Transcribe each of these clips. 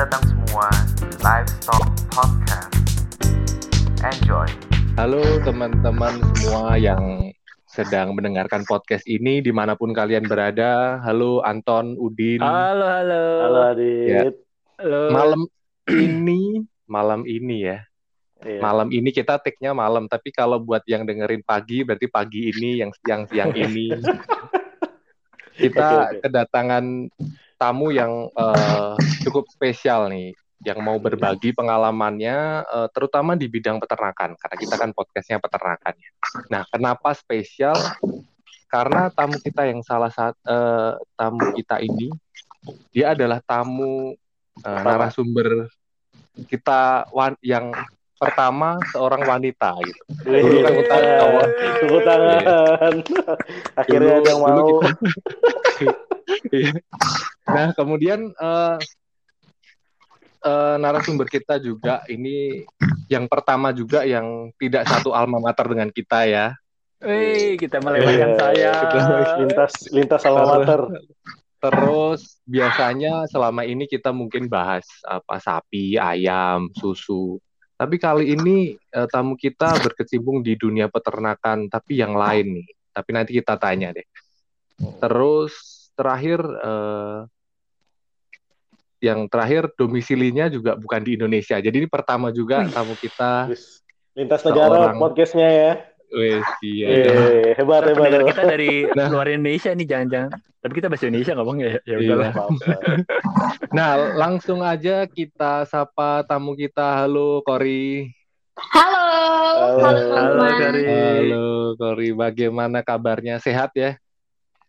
datang semua di Livestock Podcast. Enjoy. Halo teman-teman semua yang sedang mendengarkan podcast ini di mana pun kalian berada. Halo Anton, Udin. Halo, halo. Halo Adit. Ya. Halo. Malam ini, malam ini ya. Iya. Malam ini kita take-nya malam, tapi kalau buat yang dengerin pagi berarti pagi ini, yang siang-siang ini. kita kedatangan tamu yang eh, cukup spesial nih, yang mau berbagi pengalamannya, eh, terutama di bidang peternakan, karena kita kan podcastnya peternakan. ya. Nah, kenapa spesial? Karena tamu kita yang salah satu tamu kita ini, dia adalah tamu eh, narasumber kita wan- yang pertama seorang wanita gitu. Dulu kan kita cowok. Tepuk tangan. Akhirnya Dulu- ada yang mau. kita- Iya. Nah, kemudian eh, eh, narasumber kita juga ini yang pertama juga yang tidak satu alma mater dengan kita ya. Wih, kita melewatkan Iya, saya. Lintas lintas alma mater. Terus biasanya selama ini kita mungkin bahas apa sapi, ayam, susu. Tapi kali ini eh, tamu kita berkecimpung di dunia peternakan, tapi yang lain nih. Tapi nanti kita tanya deh. Terus terakhir eh, yang terakhir domisilinya juga bukan di Indonesia. Jadi ini pertama juga tamu kita. Lintas negara Seorang- podcastnya ya. Wes, iya. Eh, hebat hebat. Kita dari Nah. luar Indonesia nih jangan-jangan. Tapi kita bahasa Indonesia ngomong ya. Ya Iya. udahlah. Nah, langsung aja kita sapa tamu kita. Halo Kori. Halo, Halo. halo Halo. Kari. Halo Kori, bagaimana kabarnya? Sehat ya?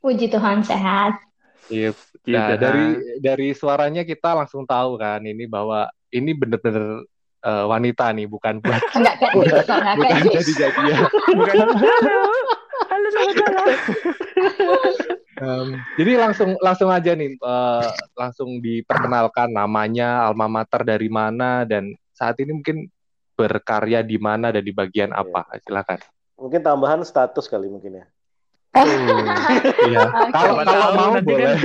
Puji Tuhan sehat. Iya. Nah, dari dari suaranya kita langsung tahu kan ini bahwa ini bener-bener eh, wanita nih, bukan buat Enggak kayak gitu, enggak bukan gitu. jadi jadian. Bukan. Halo. Halo, selamat malam. Em, jadi langsung langsung aja nih, eh, langsung diperkenalkan namanya, alma mater dari mana dan saat ini mungkin berkarya di mana dan di bagian apa? Silakan. Mungkin tambahan status kali mungkin ya. Iya. Kalau Siapa kalau mau nanti boleh. kan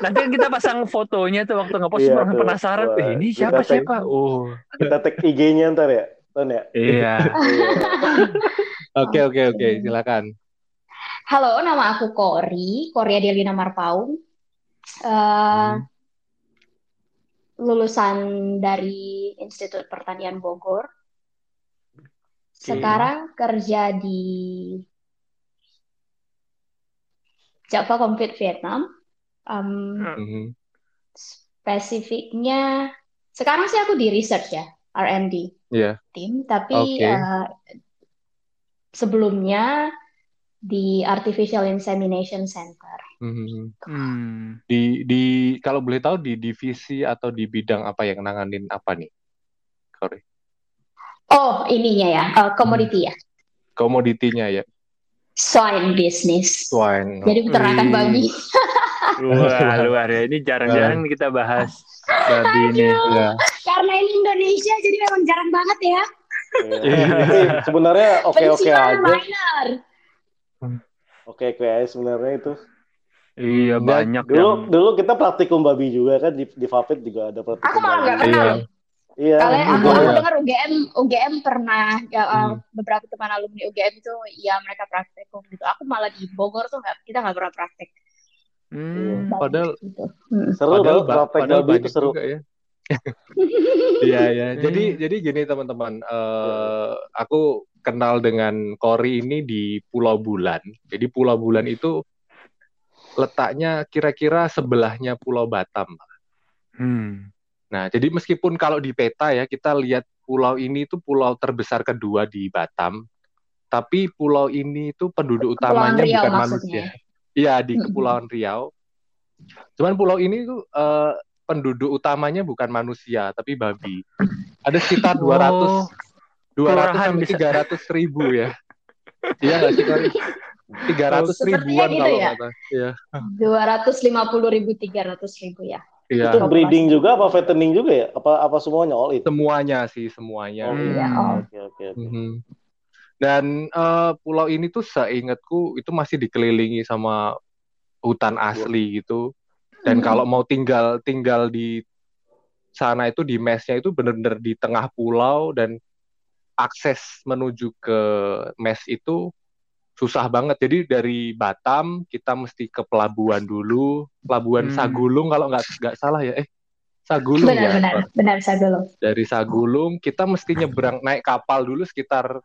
nanti kan kita pasang fotonya tuh waktu ngepost Iya, orang tuh. penasaran. Eh, ini kita siapa tag. siapa? Oh. Kita tag IG-nya ntar ya. Ton ya. Iya. Oke oke oke, silakan. Halo, nama aku Kori, Kori Adelina Marpaung. Eh, Hmm. lulusan dari Institut Pertanian Bogor. Sekarang kerja di Java Compete Vietnam. Em, Mhm. spesifiknya sekarang sih aku di research ya, R&D. Iya. tim, tapi Oke. eh, sebelumnya di Artificial Insemination Center. Mhm. Hmm. Di di kalau boleh tahu di divisi atau di bidang apa yang nanganin apa nih? Kori. Oh, ininya ya, eh, komoditi ya, Komoditinya ya, swine business. swine. Jadi peternakan babi. Wah, luar ya. Ini jarang-jarang kita bahas babi ini. Ya. Karena ini Indonesia, jadi memang jarang banget ya. Iya. Tapi sebenarnya oke-oke aja. minor. Oke-oke aja sebenarnya itu. Iya, Dan banyak Dulu yang dulu kita praktikum babi juga kan di di Vapit juga ada praktikum Aku malah nggak kenal. Iya. Iya. Kalian aku juga aku ya. dengar UGM UGM pernah ya, eh, Hmm. beberapa teman alumni UGM itu ya mereka praktekum gitu. Aku malah di Bogor tuh nggak kita nggak pernah praktek. Hmm. Padahal- gitu. Seru Padahal, praktek padahal itu banyak seru. juga ya. Iya ya. Jadi Hmm. jadi gini teman-teman, eh, aku kenal dengan Kori ini di Pulau Bulan. Jadi Pulau Bulan itu letaknya kira-kira sebelahnya Pulau Batam. Hmm. Nah, jadi meskipun kalau di peta ya kita lihat pulau ini itu pulau terbesar kedua di Batam, tapi pulau ini itu penduduk Kepulauan utamanya Riau bukan maksudnya. manusia. Iya di. Kepulauan Riau. Cuman pulau ini tuh eh, penduduk utamanya bukan manusia tapi babi. Ada sekitar 200 200 kelurahan sampai bisa. 300 ribu ya. Iya nggak sih Kori? 300 Sepertinya ribuan gitu kalau ya. salah. Iya. Dua ratus lima puluh ribu, tiga ratus ribu ya. Iya. Itu breeding juga apa fattening juga ya? Apa apa semuanya all it? Semuanya sih semuanya. Oh, iya. Oke oke oke. Mhm. Dan eh, pulau ini tuh seingatku itu masih dikelilingi sama hutan asli gitu. Dan Hmm. kalau mau tinggal tinggal di sana itu di mesnya itu benar-benar di tengah pulau dan akses menuju ke mes itu susah banget. Jadi dari Batam kita mesti ke pelabuhan dulu, pelabuhan Hmm. Sagulung kalau nggak nggak salah ya. Eh, Sagulung benar ya. benar benar Sagulung Dari Sagulung kita mesti nyebrang naik kapal dulu sekitar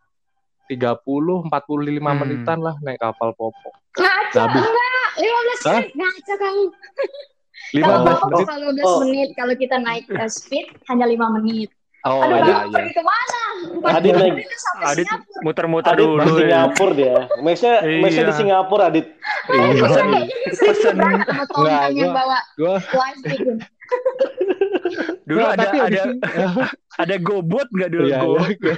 30 45 Hmm. menitan lah naik kapal Popo. ngaco Habis. enggak 15 Hah? menit ngaco kamu 15 kalau menit. 15 oh. menit kalau kita naik eh, speed hanya 5 menit Oh aduh iya kamu iya. pergi ke mana Adit sampai Adit Singapura muter-muter Adit dulu di ya. Singapura dia. Mesnya, mesnya di Iya. Singapura, Adit. Iya. Pesan pesan Nggak, gua- bawa Gua plastik dulu Nggak, ada tapi ada ada GoBot nggak dulu? Iya, Go? iya.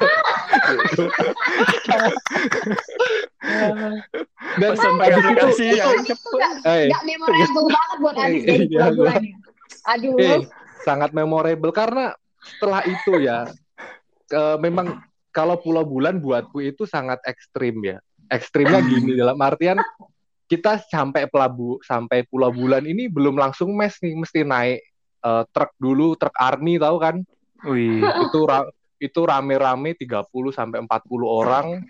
Dan Pesan habis pakai aplikasi yang Adit cepet. nggak memorable banget buat Adit Iya, aduh eh, sangat memorable karena setelah itu ya eh, memang kalau Pulau Bulan buatku itu sangat ekstrim ya. Ekstrimnya gini dalam artian kita sampai pelabu sampai Pulau Bulan ini belum langsung mes nih, mesti naik eh, truk dulu, truk army tahu kan? Wih. Itu ra- itu rame-rame 30 sampai 40 orang.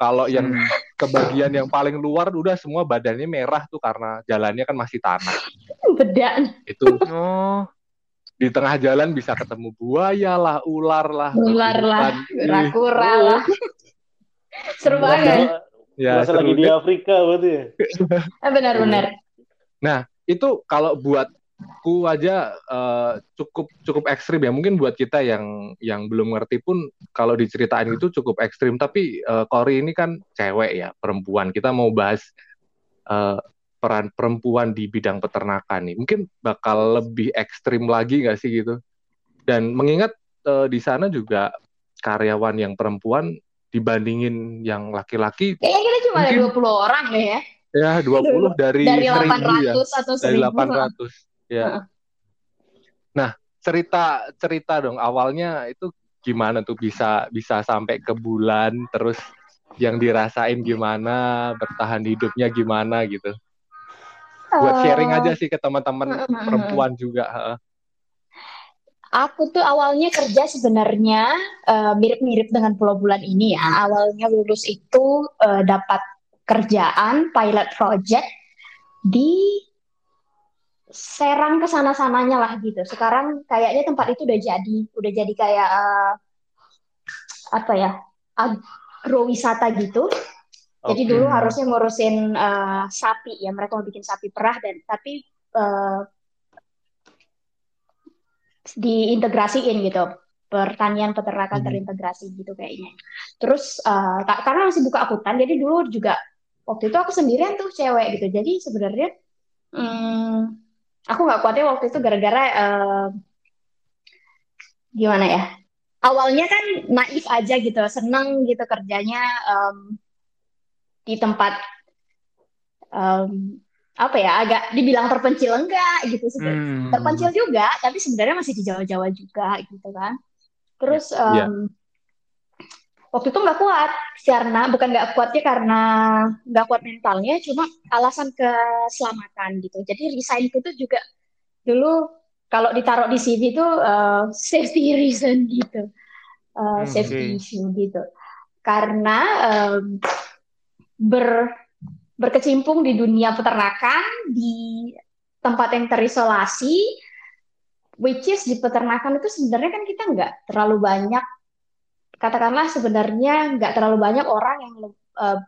Kalau yang Hmm. kebagian yang paling luar udah semua badannya merah tuh karena jalannya kan masih tanah. beda Itu Oh, di tengah jalan bisa ketemu buaya lah, ular lah, Ular lah, kura-kura lah seru banget Ya, seru lagi di. Afrika berarti ya. Eh, benar-benar Itu kalau buatku aja eh, cukup cukup ekstrim ya. Mungkin buat kita yang yang belum ngerti pun kalau diceritain itu cukup ekstrim. Tapi eh, Kori ini kan cewek ya, perempuan. Kita mau bahas eh, peran perempuan di bidang peternakan nih. Mungkin bakal lebih ekstrim lagi nggak sih gitu. Dan mengingat eh, di sana juga karyawan yang perempuan dibandingin yang laki-laki kayaknya kita cuma ada Mungkin- 20 orang deh ya ya 20 dari, dari 1000 ya. 800 atau 1000 dari 800 ya. Heeh. Nah, cerita cerita dong awalnya itu gimana tuh bisa bisa sampai ke bulan terus yang dirasain gimana, bertahan hidupnya gimana gitu. Buat Eh, sharing aja sih ke teman-teman perempuan juga. Aku tuh awalnya kerja sebenarnya eh, mirip-mirip dengan Pulau Bulan ini ya. Awalnya lulus itu eh, dapat kerjaan pilot project di Serang ke sana-sananya lah gitu. Sekarang kayaknya tempat itu udah jadi, udah jadi kayak eh, apa ya, agrowisata gitu. Jadi dulu harusnya ngurusin eh, sapi ya, mereka mau bikin sapi perah dan tapi eh, diintegrasiin gitu pertanian peternakan Hmm. terintegrasi gitu kayaknya. Terus ka- karena masih buka akuntan, jadi dulu juga waktu itu aku sendirian tuh cewek gitu. Jadi sebenarnya hmm, aku nggak kuatnya waktu itu gara-gara eh, gimana ya? Awalnya kan naif aja gitu, seneng gitu kerjanya em, di tempat em, apa ya agak dibilang terpencil enggak gitu sebenarnya Hmm. terpencil juga, tapi sebenarnya masih di Jawa-Jawa juga gitu kan. Terus Iya. em, waktu itu nggak kuat karena bukan nggak kuatnya karena nggak kuat mentalnya, cuma alasan keselamatan gitu. Jadi resign itu juga dulu kalau ditaruh di CV itu eh, safety reason gitu, Hmm, safety oke. issue gitu. Karena em, ber berkecimpung di dunia peternakan di tempat yang terisolasi, which is di peternakan itu sebenarnya kan kita nggak terlalu banyak, katakanlah sebenarnya nggak terlalu banyak orang yang uh,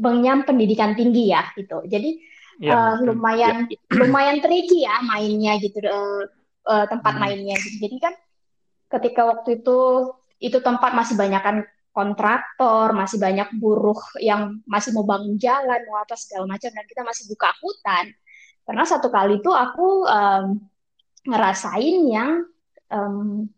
mengenyam pendidikan tinggi ya gitu. Jadi Iya, uh, lumayan lumayan tricky ya mainnya gitu uh, uh, tempat Hmm. mainnya gitu. Jadi kan ketika waktu itu itu tempat masih banyak kan kontraktor, masih banyak buruh yang masih mau bangun jalan, mau apa segala macam dan kita masih buka hutan. Karena satu kali itu aku um, ngerasain yang um,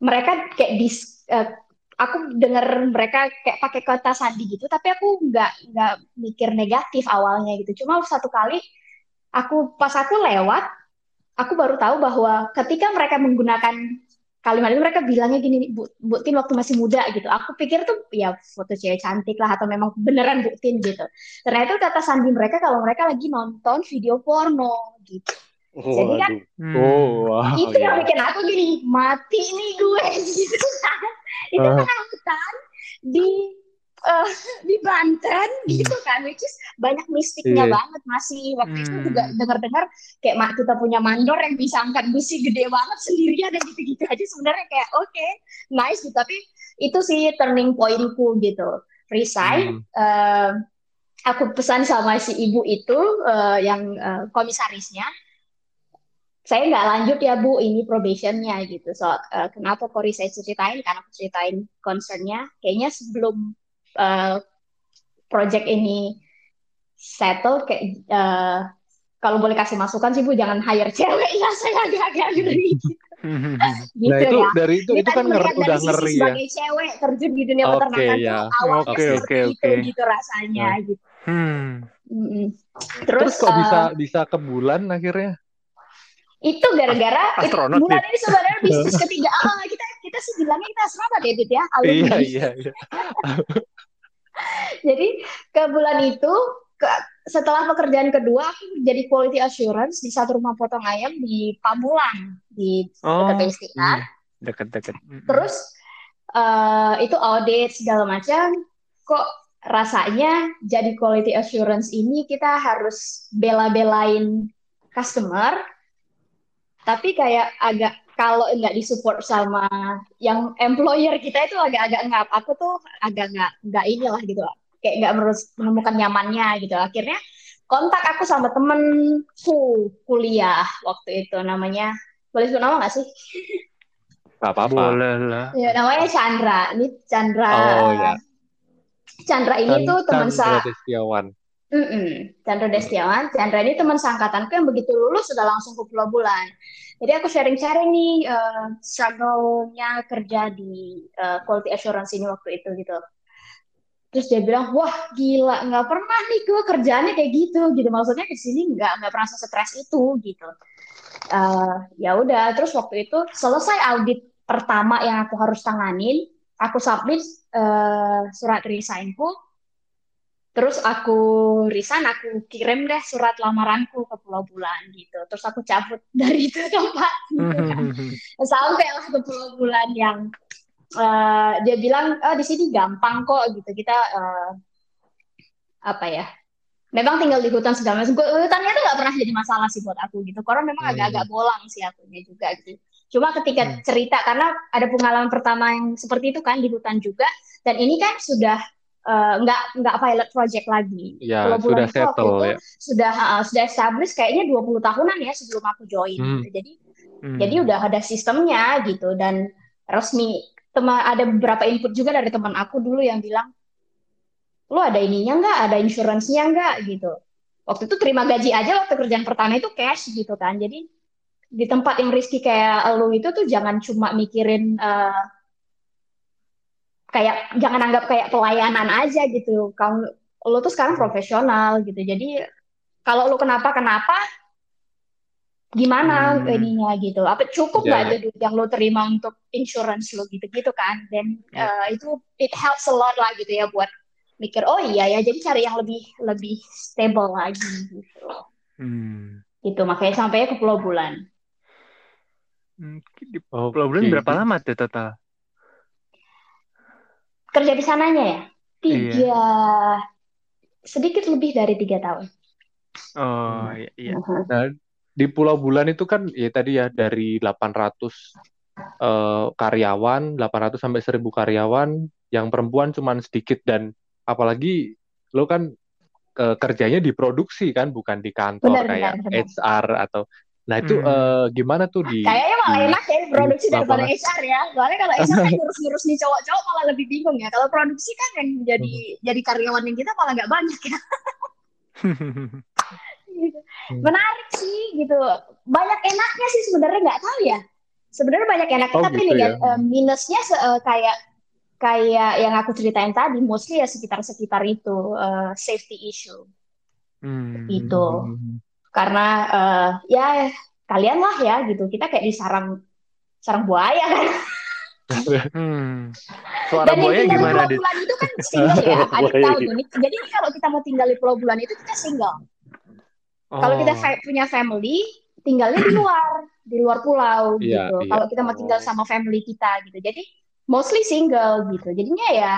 mereka kayak dis, uh, aku dengar mereka kayak pakai kata sandi gitu, tapi aku nggak nggak mikir negatif awalnya gitu. Cuma satu kali aku pas aku lewat, aku baru tahu bahwa ketika mereka menggunakan kalimat itu mereka bilangnya gini, Bu, waktu masih muda gitu. Aku pikir tuh ya foto cewek cantik lah atau memang beneran Bu Tin gitu. Ternyata kata sandi mereka kalau mereka lagi nonton video porno gitu. Jadi kan Hmm. Oh, wow. itu yang ya. bikin aku gini mati nih gue gitu kan itu hutan di eh, di Banten gitu kan which is banyak mistiknya Iya. banget masih waktu itu Hmm. juga dengar-dengar kayak mak kita punya mandor yang bisa angkat besi gede banget sendirian dan gitu-gitu aja sebenarnya kayak oke nice gitu tapi itu sih turning pointku gitu resign Hmm. eh, aku pesan sama si ibu itu eh, yang eh, komisarisnya saya nggak lanjut ya Bu, ini probationnya gitu. So, eh, kenapa Kori saya ceritain? Karena aku ceritain concernnya. Kayaknya sebelum eh, project ini settle, kayak eh, kalau boleh kasih masukan sih Bu, jangan hire cewek ya. Saya agak-agak ngeri gitu Nah itu ya. dari itu Ini itu tadi kan nger- melihat dari udah ngeri ya. sebagai cewek terjun di dunia Oke, peternakan ya. tuh awalnya Oke, seperti oke, itu oke. gitu rasanya gitu. Hmm. Terus Terus, kok eh, bisa bisa ke bulan akhirnya? itu gara-gara itu bulan ini sebenarnya bisnis ketiga ah kita kita sih bilangnya kita astronot ya Dit ya alumni. Iya iya iya. jadi ke bulan itu ke, setelah pekerjaan kedua aku jadi quality assurance di satu rumah potong ayam di Pamulang di Oh, dekat Istiqlal. Deket-deket. Hmm. terus eh, itu audit segala macam kok rasanya jadi quality assurance ini kita harus bela-belain customer tapi kayak agak kalau nggak disupport sama yang employer kita itu agak-agak ngap aku tuh agak nggak nggak inilah gitu kayak nggak menemukan nyamannya gitu akhirnya kontak aku sama temenku kuliah waktu itu namanya boleh sebut nama nggak sih Gak apa-apa. Boleh lah. Ya, namanya Chandra. Ini Chandra. Oh, ya. Chandra ini Chan- tuh teman Chandra sa Destiawan. Mm-mm. Chandra Destiawan. Chandra ini teman seangkatanku yang begitu lulus sudah langsung ke Pulau Bulan. Jadi aku sharing-sharing nih eh, struggle-nya kerja di eh, quality assurance ini waktu itu gitu. Terus dia bilang, wah gila, nggak pernah nih gue kerjaannya kayak gitu, gitu. Maksudnya di sini nggak nggak pernah stres itu, gitu. Eh, ya udah, terus waktu itu selesai audit pertama yang aku harus tanganin, aku submit eh, surat resignku, terus aku resign, aku kirim deh surat lamaranku ke Pulau Bulan gitu. Terus aku cabut dari itu tempat gitu kan. Sampai lah ke Pulau Bulan yang eh, dia bilang, oh di sini gampang kok gitu. Kita eh, apa ya? Memang tinggal di hutan segala macam. Hutannya tuh nggak pernah jadi masalah sih buat aku gitu. Karena memang Hmm. agak-agak bolang sih akunya juga gitu. Cuma ketika Hmm. cerita karena ada pengalaman pertama yang seperti itu kan di hutan juga. Dan ini kan sudah eh, nggak nggak pilot project lagi. Ya, Pulau Bulan sudah itu settle itu ya. sudah eh, sudah established kayaknya 20 tahunan ya sebelum aku join. Hmm. gitu. Jadi Hmm. jadi udah ada sistemnya gitu dan resmi. Teman ada beberapa input juga dari teman aku dulu yang bilang, lu ada ininya nggak, ada insurance-nya nggak gitu. Waktu itu terima gaji aja waktu kerjaan pertama itu cash gitu kan. Jadi di tempat yang risky kayak lu itu tuh jangan cuma mikirin eh, kayak jangan anggap kayak pelayanan aja gitu. Kamu lu tuh sekarang profesional gitu. Jadi kalau lu kenapa kenapa gimana Hmm. ininya gitu. Apa cukup Ya, nggak ya. ada duit yang lu terima untuk insurance lu gitu-gitu kan. Dan Ya. eh, itu it helps a lot lah gitu ya buat mikir oh iya ya jadi cari yang lebih lebih stable lagi gitu. Hmm. Gitu makanya sampai ke Pulau Bulan. Hmm, Di. Pulau Bulan berapa lama tuh total? Kerja di sananya ya? Iya. Tiga sedikit lebih dari tiga tahun. Oh, iya. iya. Nah, di Pulau Bulan itu kan ya tadi ya dari 800 eh, karyawan, 800 sampai 1000 karyawan, yang perempuan cuman sedikit dan apalagi lo kan eh, kerjanya di produksi kan, bukan di kantor Benar, kayak benar, benar. HR atau Nah, itu Hmm. eh, gimana tuh di Kayaknya malah di- enak ya produksi di daripada. HR ya. Soalnya kalau HR kan ngurus-ngurus nih cowok-cowok malah lebih bingung ya. Kalau produksi kan yang jadi jadi karyawan yang kita malah nggak banyak ya. Gitu. Menarik sih gitu. Banyak enaknya sih sebenarnya nggak tahu ya. Sebenarnya banyak enaknya Oh, tapi gitu nih ya. eh, minusnya eh, kayak kayak yang aku ceritain tadi mostly ya sekitar-sekitar itu eh, safety issue Hmm. gitu. Karena eh, ya kalian lah ya gitu. Kita kayak disarang sarang buaya kan. Hmm. Suara Dan yang buaya tinggal di gimana, Pulau? Bulan itu kan single ya. Buaya. tahu tuh. nih. Jadi kalau kita mau tinggal di Pulau Bulan itu kita single. Kalau kita Oh. fa- punya family, tinggalnya di luar, di luar pulau Iya, gitu. iya. Kalau kita mau tinggal Oh. sama family kita gitu. Jadi mostly single gitu. Jadinya ya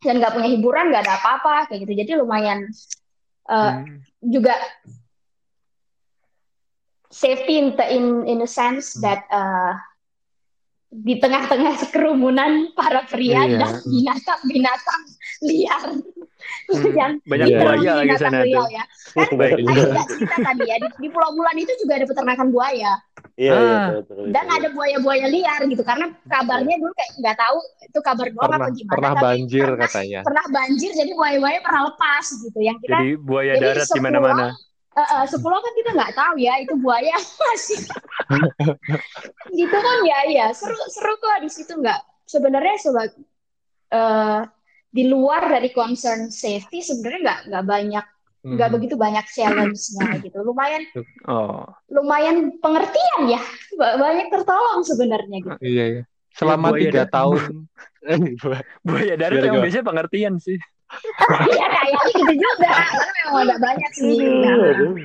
dan nggak punya hiburan, nggak ada apa-apa kayak gitu. Jadi lumayan eh, Hmm. juga safety in the- in in a sense Hmm. that uh, di tengah-tengah kerumunan para pria Iya. dan binatang-binatang liar Hmm. yang Banyak Iya. buaya lagi sana liar ya kan Baik. tadi nggak cerita tadi ya di, di Pulau Bulan itu juga ada peternakan buaya Iya, iya, Ah. betul, betul, dan ada buaya-buaya liar gitu karena kabarnya dulu kayak nggak tahu itu kabar doang Pernah apa gimana pernah tapi banjir pernah, katanya. pernah banjir jadi buaya-buaya pernah lepas gitu yang kita Jadi buaya Jadi darat di mana-mana. Eh, eh, sepulau kan kita nggak tahu ya itu buaya masih gitu kan ya ya seru seru kok di situ nggak sebenarnya sebagai eh, di luar dari concern safety sebenarnya nggak nggak banyak nggak Mhm. begitu banyak challenge-nya gitu lumayan Oh. lumayan pengertian ya Ba- banyak tertolong sebenarnya gitu Iya, iya. Selama buaya tiga tahun. Buaya darat Gimana, yang biasanya pengertian sih. Ya kayaknya gitu juga karena memang ada banyak sih Nah.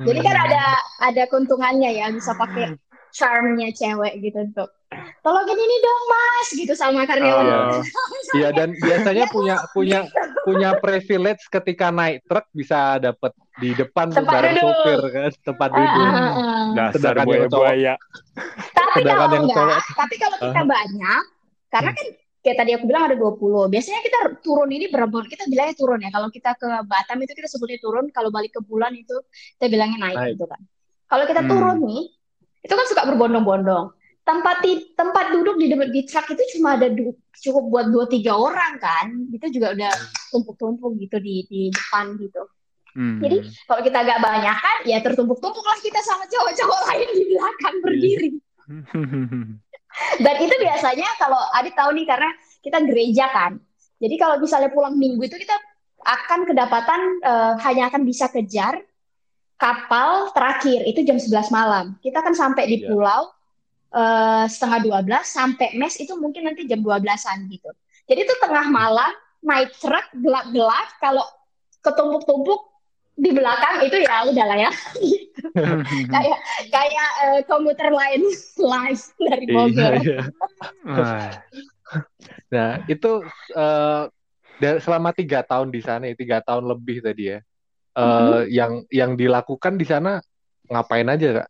Jadi kan ada ada keuntungannya ya bisa pakai charmnya cewek gitu untuk tolongin ini dong mas gitu sama karyawan. Iya. Oh. Iya dan biasanya punya punya punya privilege ketika naik truk bisa dapat di depan tuh Tempat bareng duduk. supir kan tempat Ah, duduk. ah, ah, ah. Dasar Sedangkan yang buaya-buaya. Tapi Sedangkan kalau yang enggak, cowok- tapi kalau kita banyak, karena kan kayak tadi aku bilang ada 20. Biasanya kita turun ini berapa? Kita bilangnya turun ya. Kalau kita ke Batam itu kita sebutnya turun, kalau balik ke bulan itu kita bilangnya naik, Naik. gitu kan. Kalau kita Hmm. turun nih, itu kan suka berbondong-bondong. Tempat di, tempat duduk di di truk itu cuma ada du- cukup buat dua tiga orang kan. Itu juga udah tumpuk-tumpuk gitu di di depan gitu. Hmm. Jadi kalau kita agak banyak kan, ya tertumpuk-tumpuk lah kita sama cowok-cowok lain di belakang berdiri. Dan itu biasanya kalau Adit tahu nih karena kita gereja kan. Jadi kalau misalnya pulang minggu itu kita akan kedapatan eh, hanya akan bisa kejar kapal terakhir itu jam 11 malam. Kita kan sampai di Iya. pulau eh, setengah 12 sampai mes itu mungkin nanti jam 12-an gitu. Jadi itu tengah malam naik truk gelap-gelap kalau ketumpuk-tumpuk di belakang itu ya udahlah ya kayak kayak eh, komuter lain live dari Iya, Bogor. iya. Wah. Nah itu da- selama tiga tahun di sana, ya, tiga tahun lebih tadi ya. eh, Mhm. Yang yang dilakukan di sana ngapain aja kak?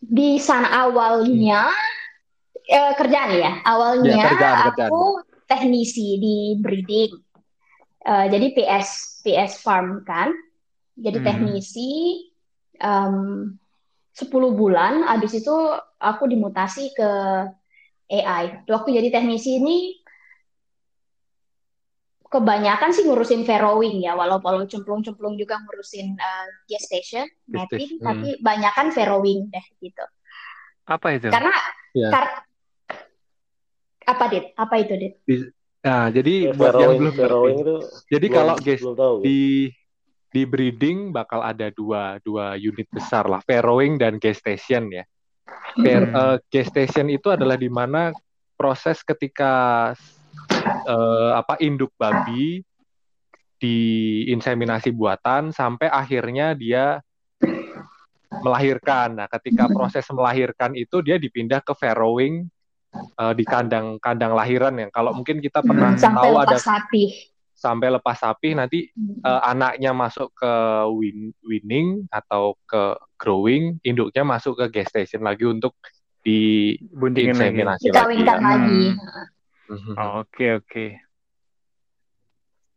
Di sana awalnya eh, kerjaan ya, awalnya Ya, kerjaan, kerjaan. aku teknisi di breeding. Eh, jadi PS PS farm kan. Jadi Mhm. teknisi em, 10 bulan, habis itu aku dimutasi ke AI. Waktu aku jadi teknisi ini kebanyakan sih ngurusin farrowing ya, walau walau cemplung-cemplung juga ngurusin eh, gestation, mapping, Gestation, tapi banyakan farrowing deh gitu. Apa itu? Karena Ya. kar- apa dit? Apa itu dit? Nah jadi Ya, buat yang belum ngerti. itu Jadi belum- kalau belum tahu. di di breeding bakal ada dua dua unit besar lah, farrowing dan gestation ya. Fair, Hmm. eh, gestation itu adalah di mana proses ketika eh, apa induk babi diinseminasi buatan sampai akhirnya dia melahirkan. Nah, ketika proses melahirkan itu dia dipindah ke farrowing eh, di kandang-kandang lahiran yang kalau mungkin kita pernah Sampai tahu ada lepas sapi. sampai lepas sapi nanti eh, anaknya masuk ke win- winning atau ke growing, induknya masuk ke gestation lagi untuk Buntingin lagi. diinseminasi lagi. Dikawinkan ya. lagi. Mhm. Oh, Oke oke.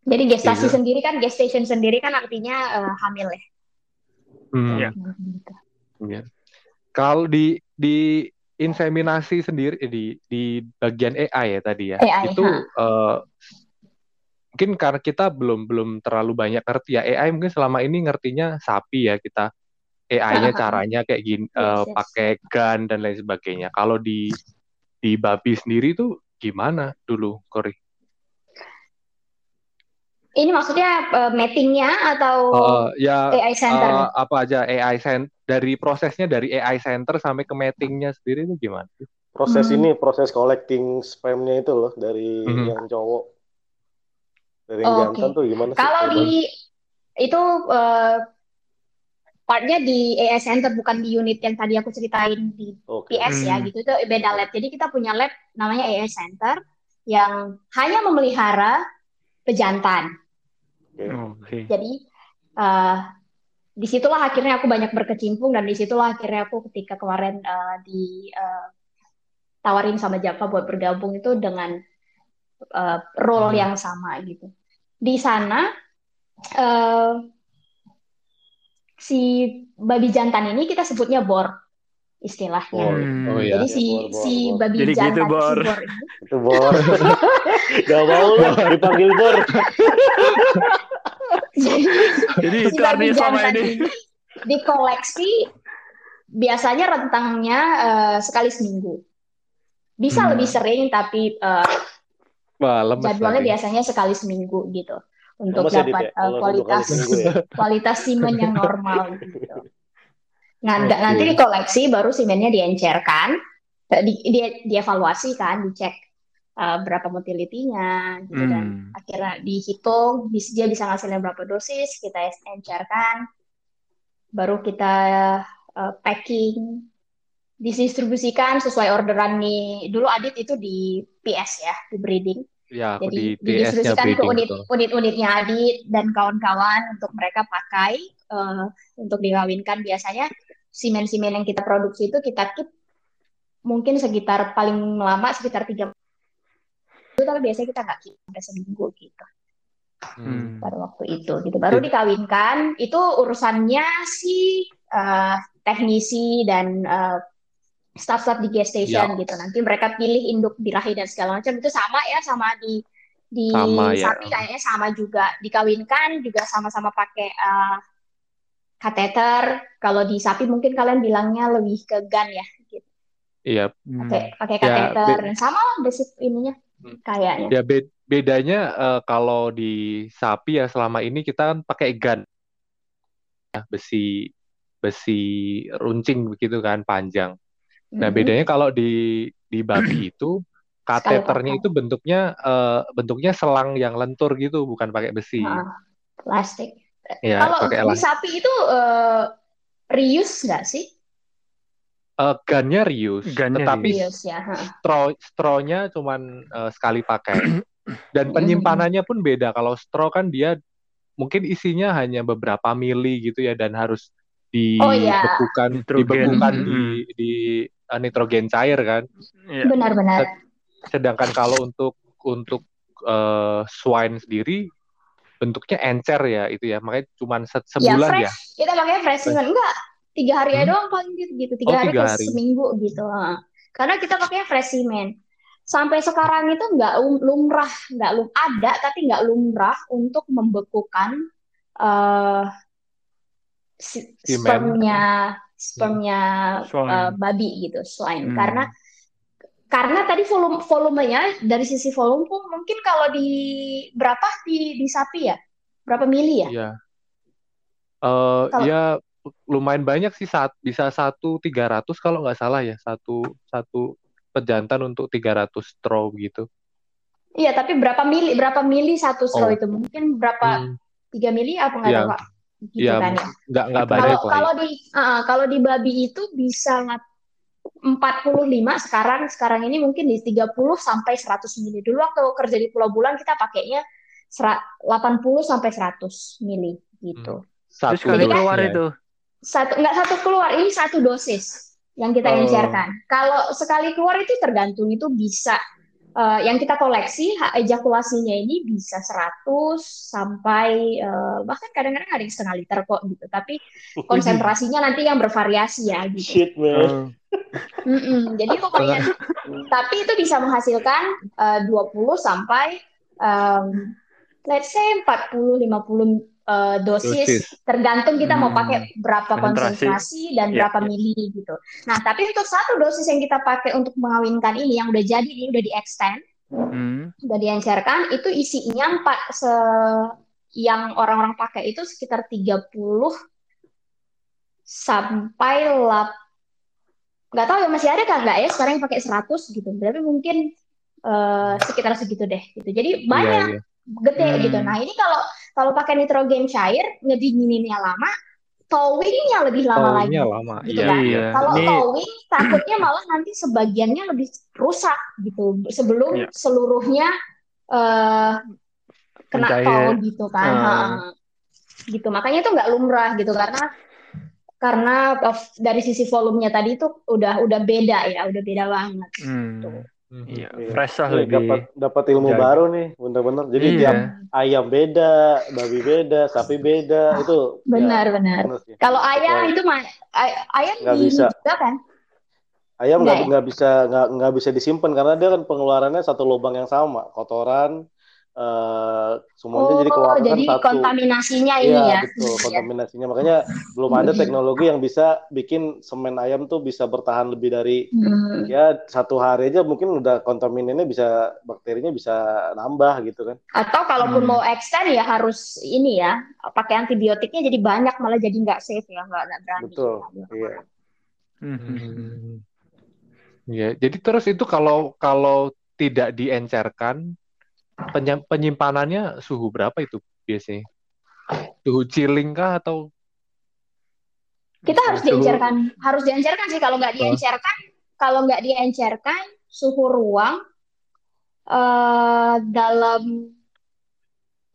Jadi gestasi Gitu. sendiri kan, gestation sendiri kan artinya eh, hamil ya. Hmm. Iya. Gitu. Iya. Kalau di di inseminasi sendiri di di bagian AI ya tadi ya, AI, itu eh, mungkin karena kita belum belum terlalu banyak ngerti ya AI mungkin selama ini ngertinya sapi ya kita AI-nya caranya kayak gini Yes, eh, yes. pakai gun dan lain sebagainya. Kalau di di babi sendiri tuh gimana dulu, Kori? Ini maksudnya eh, mappingnya atau Eh, ya AI center? eh, apa aja AI center dari prosesnya dari AI center sampai ke matingnya sendiri itu gimana? Proses Hmm. ini proses collecting spamnya itu loh dari Mhm. yang cowok. Dari yang Oh, jantan tuh gimana sih? Kalau di itu eh, partnya di AS Center bukan di unit yang tadi aku ceritain di Oke. PS ya Hmm. gitu itu beda lab. Jadi kita punya lab namanya AS Center yang hanya memelihara pejantan. Oke. Jadi eh di situlah akhirnya aku banyak berkecimpung dan di situlah akhirnya aku ketika kemarin eh, di eh, tawarin sama Java buat bergabung itu dengan eh, role Hmm. yang sama gitu. Di sana eh, si babi jantan ini kita sebutnya bor istilahnya. Bor. Hmm. Oh iya. Jadi si Bor, bor, si bor. babi Jadi gitu, jantan Bor. si bor ini Itu bor. Gak mau lah dipanggil bor. jadi Jadi si itu babi jantan ini. ini dikoleksi biasanya rentangnya eh, sekali seminggu. Bisa Hmm. lebih sering tapi eh, Wah, lemes jadwalnya lagi. biasanya sekali seminggu gitu untuk Lemes ya, dapat ya? kali kualitas ya. kualitas semen yang normal gitu. Nah, nggak- Oke. nanti dikoleksi baru semennya diencerkan, eh, di, di- dievaluasi kan, dicek eh, berapa motilitinya gitu dan Hmm. akhirnya dihitung bis- dia bisa ngasilin berapa dosis kita encerkan baru kita uh, packing didistribusikan sesuai orderan nih dulu Adit itu di PS ya di breeding Ya, aku jadi di didistribusikan ke unit betul. unit-unitnya Adit dan kawan-kawan untuk mereka pakai uh, untuk dikawinkan biasanya simen-simen yang kita produksi itu kita keep mungkin sekitar paling lama sekitar tiga itu tapi biasanya kita nggak keep sampai seminggu gitu Hmm. pada waktu itu gitu baru dikawinkan itu urusannya si eh, teknisi dan eh, staff-staff di gas station Ya. gitu nanti mereka pilih induk birahi dan segala macam itu sama ya sama di di Sama, ya. sapi kayaknya sama juga dikawinkan juga sama-sama pakai eh, kateter kalau di sapi mungkin kalian bilangnya lebih ke gun ya gitu Iya, Hmm. pakai pakai Ya, kateter dan sama lah basic ininya Hmm. kayaknya ya be- bedanya eh, kalau di sapi ya selama ini kita kan pakai gun, Ya, besi besi runcing begitu kan panjang. Nah Mhm. bedanya kalau di di babi itu kateternya pakai. itu bentuknya eh, bentuknya selang yang lentur gitu, bukan pakai besi. Nah, plastik Ya, Kalau di sapi itu eh, reuse nggak sih? Eh, gunnya reuse, Gunnya tetapi Reuse ya. straw straw-nya cuman eh, sekali pakai. Dan penyimpanannya pun beda. Kalau straw kan dia mungkin isinya hanya beberapa mili gitu ya dan harus Oh, iya. dibekukan dibekukan Mm-mm. di di eh, nitrogen cair kan. Iya. Benar-benar. Sedangkan kalau untuk untuk eh, swine sendiri bentuknya encer ya itu ya. Makanya cuman se- sebulan ya. fresh. Kita pakai fresh semen. Enggak, tiga hari aja Hmm? doang paling gitu, gitu. Tiga Oh, hari tiga ke hari. seminggu gitu. Karena kita pakai fresh semen. Sampai sekarang itu nggak lum- lumrah, nggak lum ada tapi nggak lumrah untuk membekukan eh si- spermnya spermnya eh, babi gitu, swine. Hmm. Karena karena tadi volume volumenya dari sisi volume pun mungkin kalau di berapa di di sapi ya berapa mili ya Iya. Eh Kalau- ya lumayan banyak sih saat bisa satu tiga ratus kalau nggak salah ya satu satu pejantan untuk 300 straw gitu. iya tapi berapa mili berapa mili satu straw Oh. itu mungkin berapa Hmm, tiga mili apa nggak Iya. tahu pak gitu Iya, kan ya nggak nggak kalau banyak lah. kalau di ah, kalau di babi itu bisa 45 sekarang sekarang ini mungkin di 30 sampai 100 mili dulu waktu kerja di Pulau Bulan kita pakainya sera- 80 sampai 100 mili gitu Satu Terus kali keluar itu. satu nggak satu keluar ini satu dosis yang kita Oh. encerkan. Kalau sekali keluar itu tergantung itu bisa eh, yang kita koleksi ejakulasinya ini bisa 100 sampai eh, bahkan kadang-kadang ada yang setengah liter kok gitu. Tapi konsentrasinya nanti yang bervariasi ya gitu. Shit man. Oh. Mm-mm. Jadi pokoknya tapi itu bisa menghasilkan eh, 20 sampai em, let's say 40 50 eh, dosis, Dosis. tergantung kita mau Hmm. pakai berapa Konsentrasi. konsentrasi dan Ya, berapa ya. mili gitu. Nah, tapi untuk satu dosis yang kita pakai untuk mengawinkan ini yang udah jadi ini udah di extend, Hmm. udah diencerkan itu isinya empat se yang orang-orang pakai itu sekitar 30 sampai lap nggak tahu ya masih ada kan nggak ya sekarang yang pakai 100 gitu tapi mungkin eh, sekitar segitu deh gitu jadi banyak Iya, iya. gede Hmm. gitu nah ini kalau kalau pakai nitrogen cair ngedingininnya lama towingnya lebih lama lagi. Towingnya lama, gitu iya, kan. iya. Kalau Ini- towing takutnya malah nanti sebagiannya lebih rusak gitu sebelum Iya. seluruhnya eh kena Mencair. tow gitu kan. Ha. Gitu. Makanya itu nggak lumrah gitu karena karena dari sisi volumenya tadi itu udah udah beda ya, udah beda banget. Hmm. Gitu. Mhm. Iya, Iya. fresh lah Nih, lebih. dapat dapat ilmu jaga. baru nih, bener-bener. Jadi Iya. tiap ayam beda, babi beda, sapi beda, itu ya, Benar, benar. bener sih. Kalau ayam itu mah ay- ayam Nggak di bisa. juga kan? Ayam Nggak nggak nggak bisa nggak nggak bisa disimpan karena dia kan pengeluarannya satu lubang yang sama, kotoran, eh semuanya jadi Oh, keluar kan jadi satu. kontaminasinya ini Iya ya. betul Iya. kontaminasinya makanya belum ada teknologi yang bisa bikin semen ayam tuh bisa bertahan lebih dari Hmm. ya satu hari aja mungkin udah kontaminannya bisa bakterinya bisa nambah gitu kan. Atau kalaupun Hmm. mau extend ya harus ini ya, pakai antibiotiknya jadi banyak malah jadi nggak safe ya, nggak nggak berani. Betul. Iya. Hmm. Ya, jadi terus itu kalau kalau tidak diencerkan penyimpanannya suhu berapa itu biasanya? Suhu chilling kah atau Kita harus Suhu- diencerkan, harus diencerkan sih kalau nggak diencerkan, kalau nggak diencerkan suhu ruang eh dalam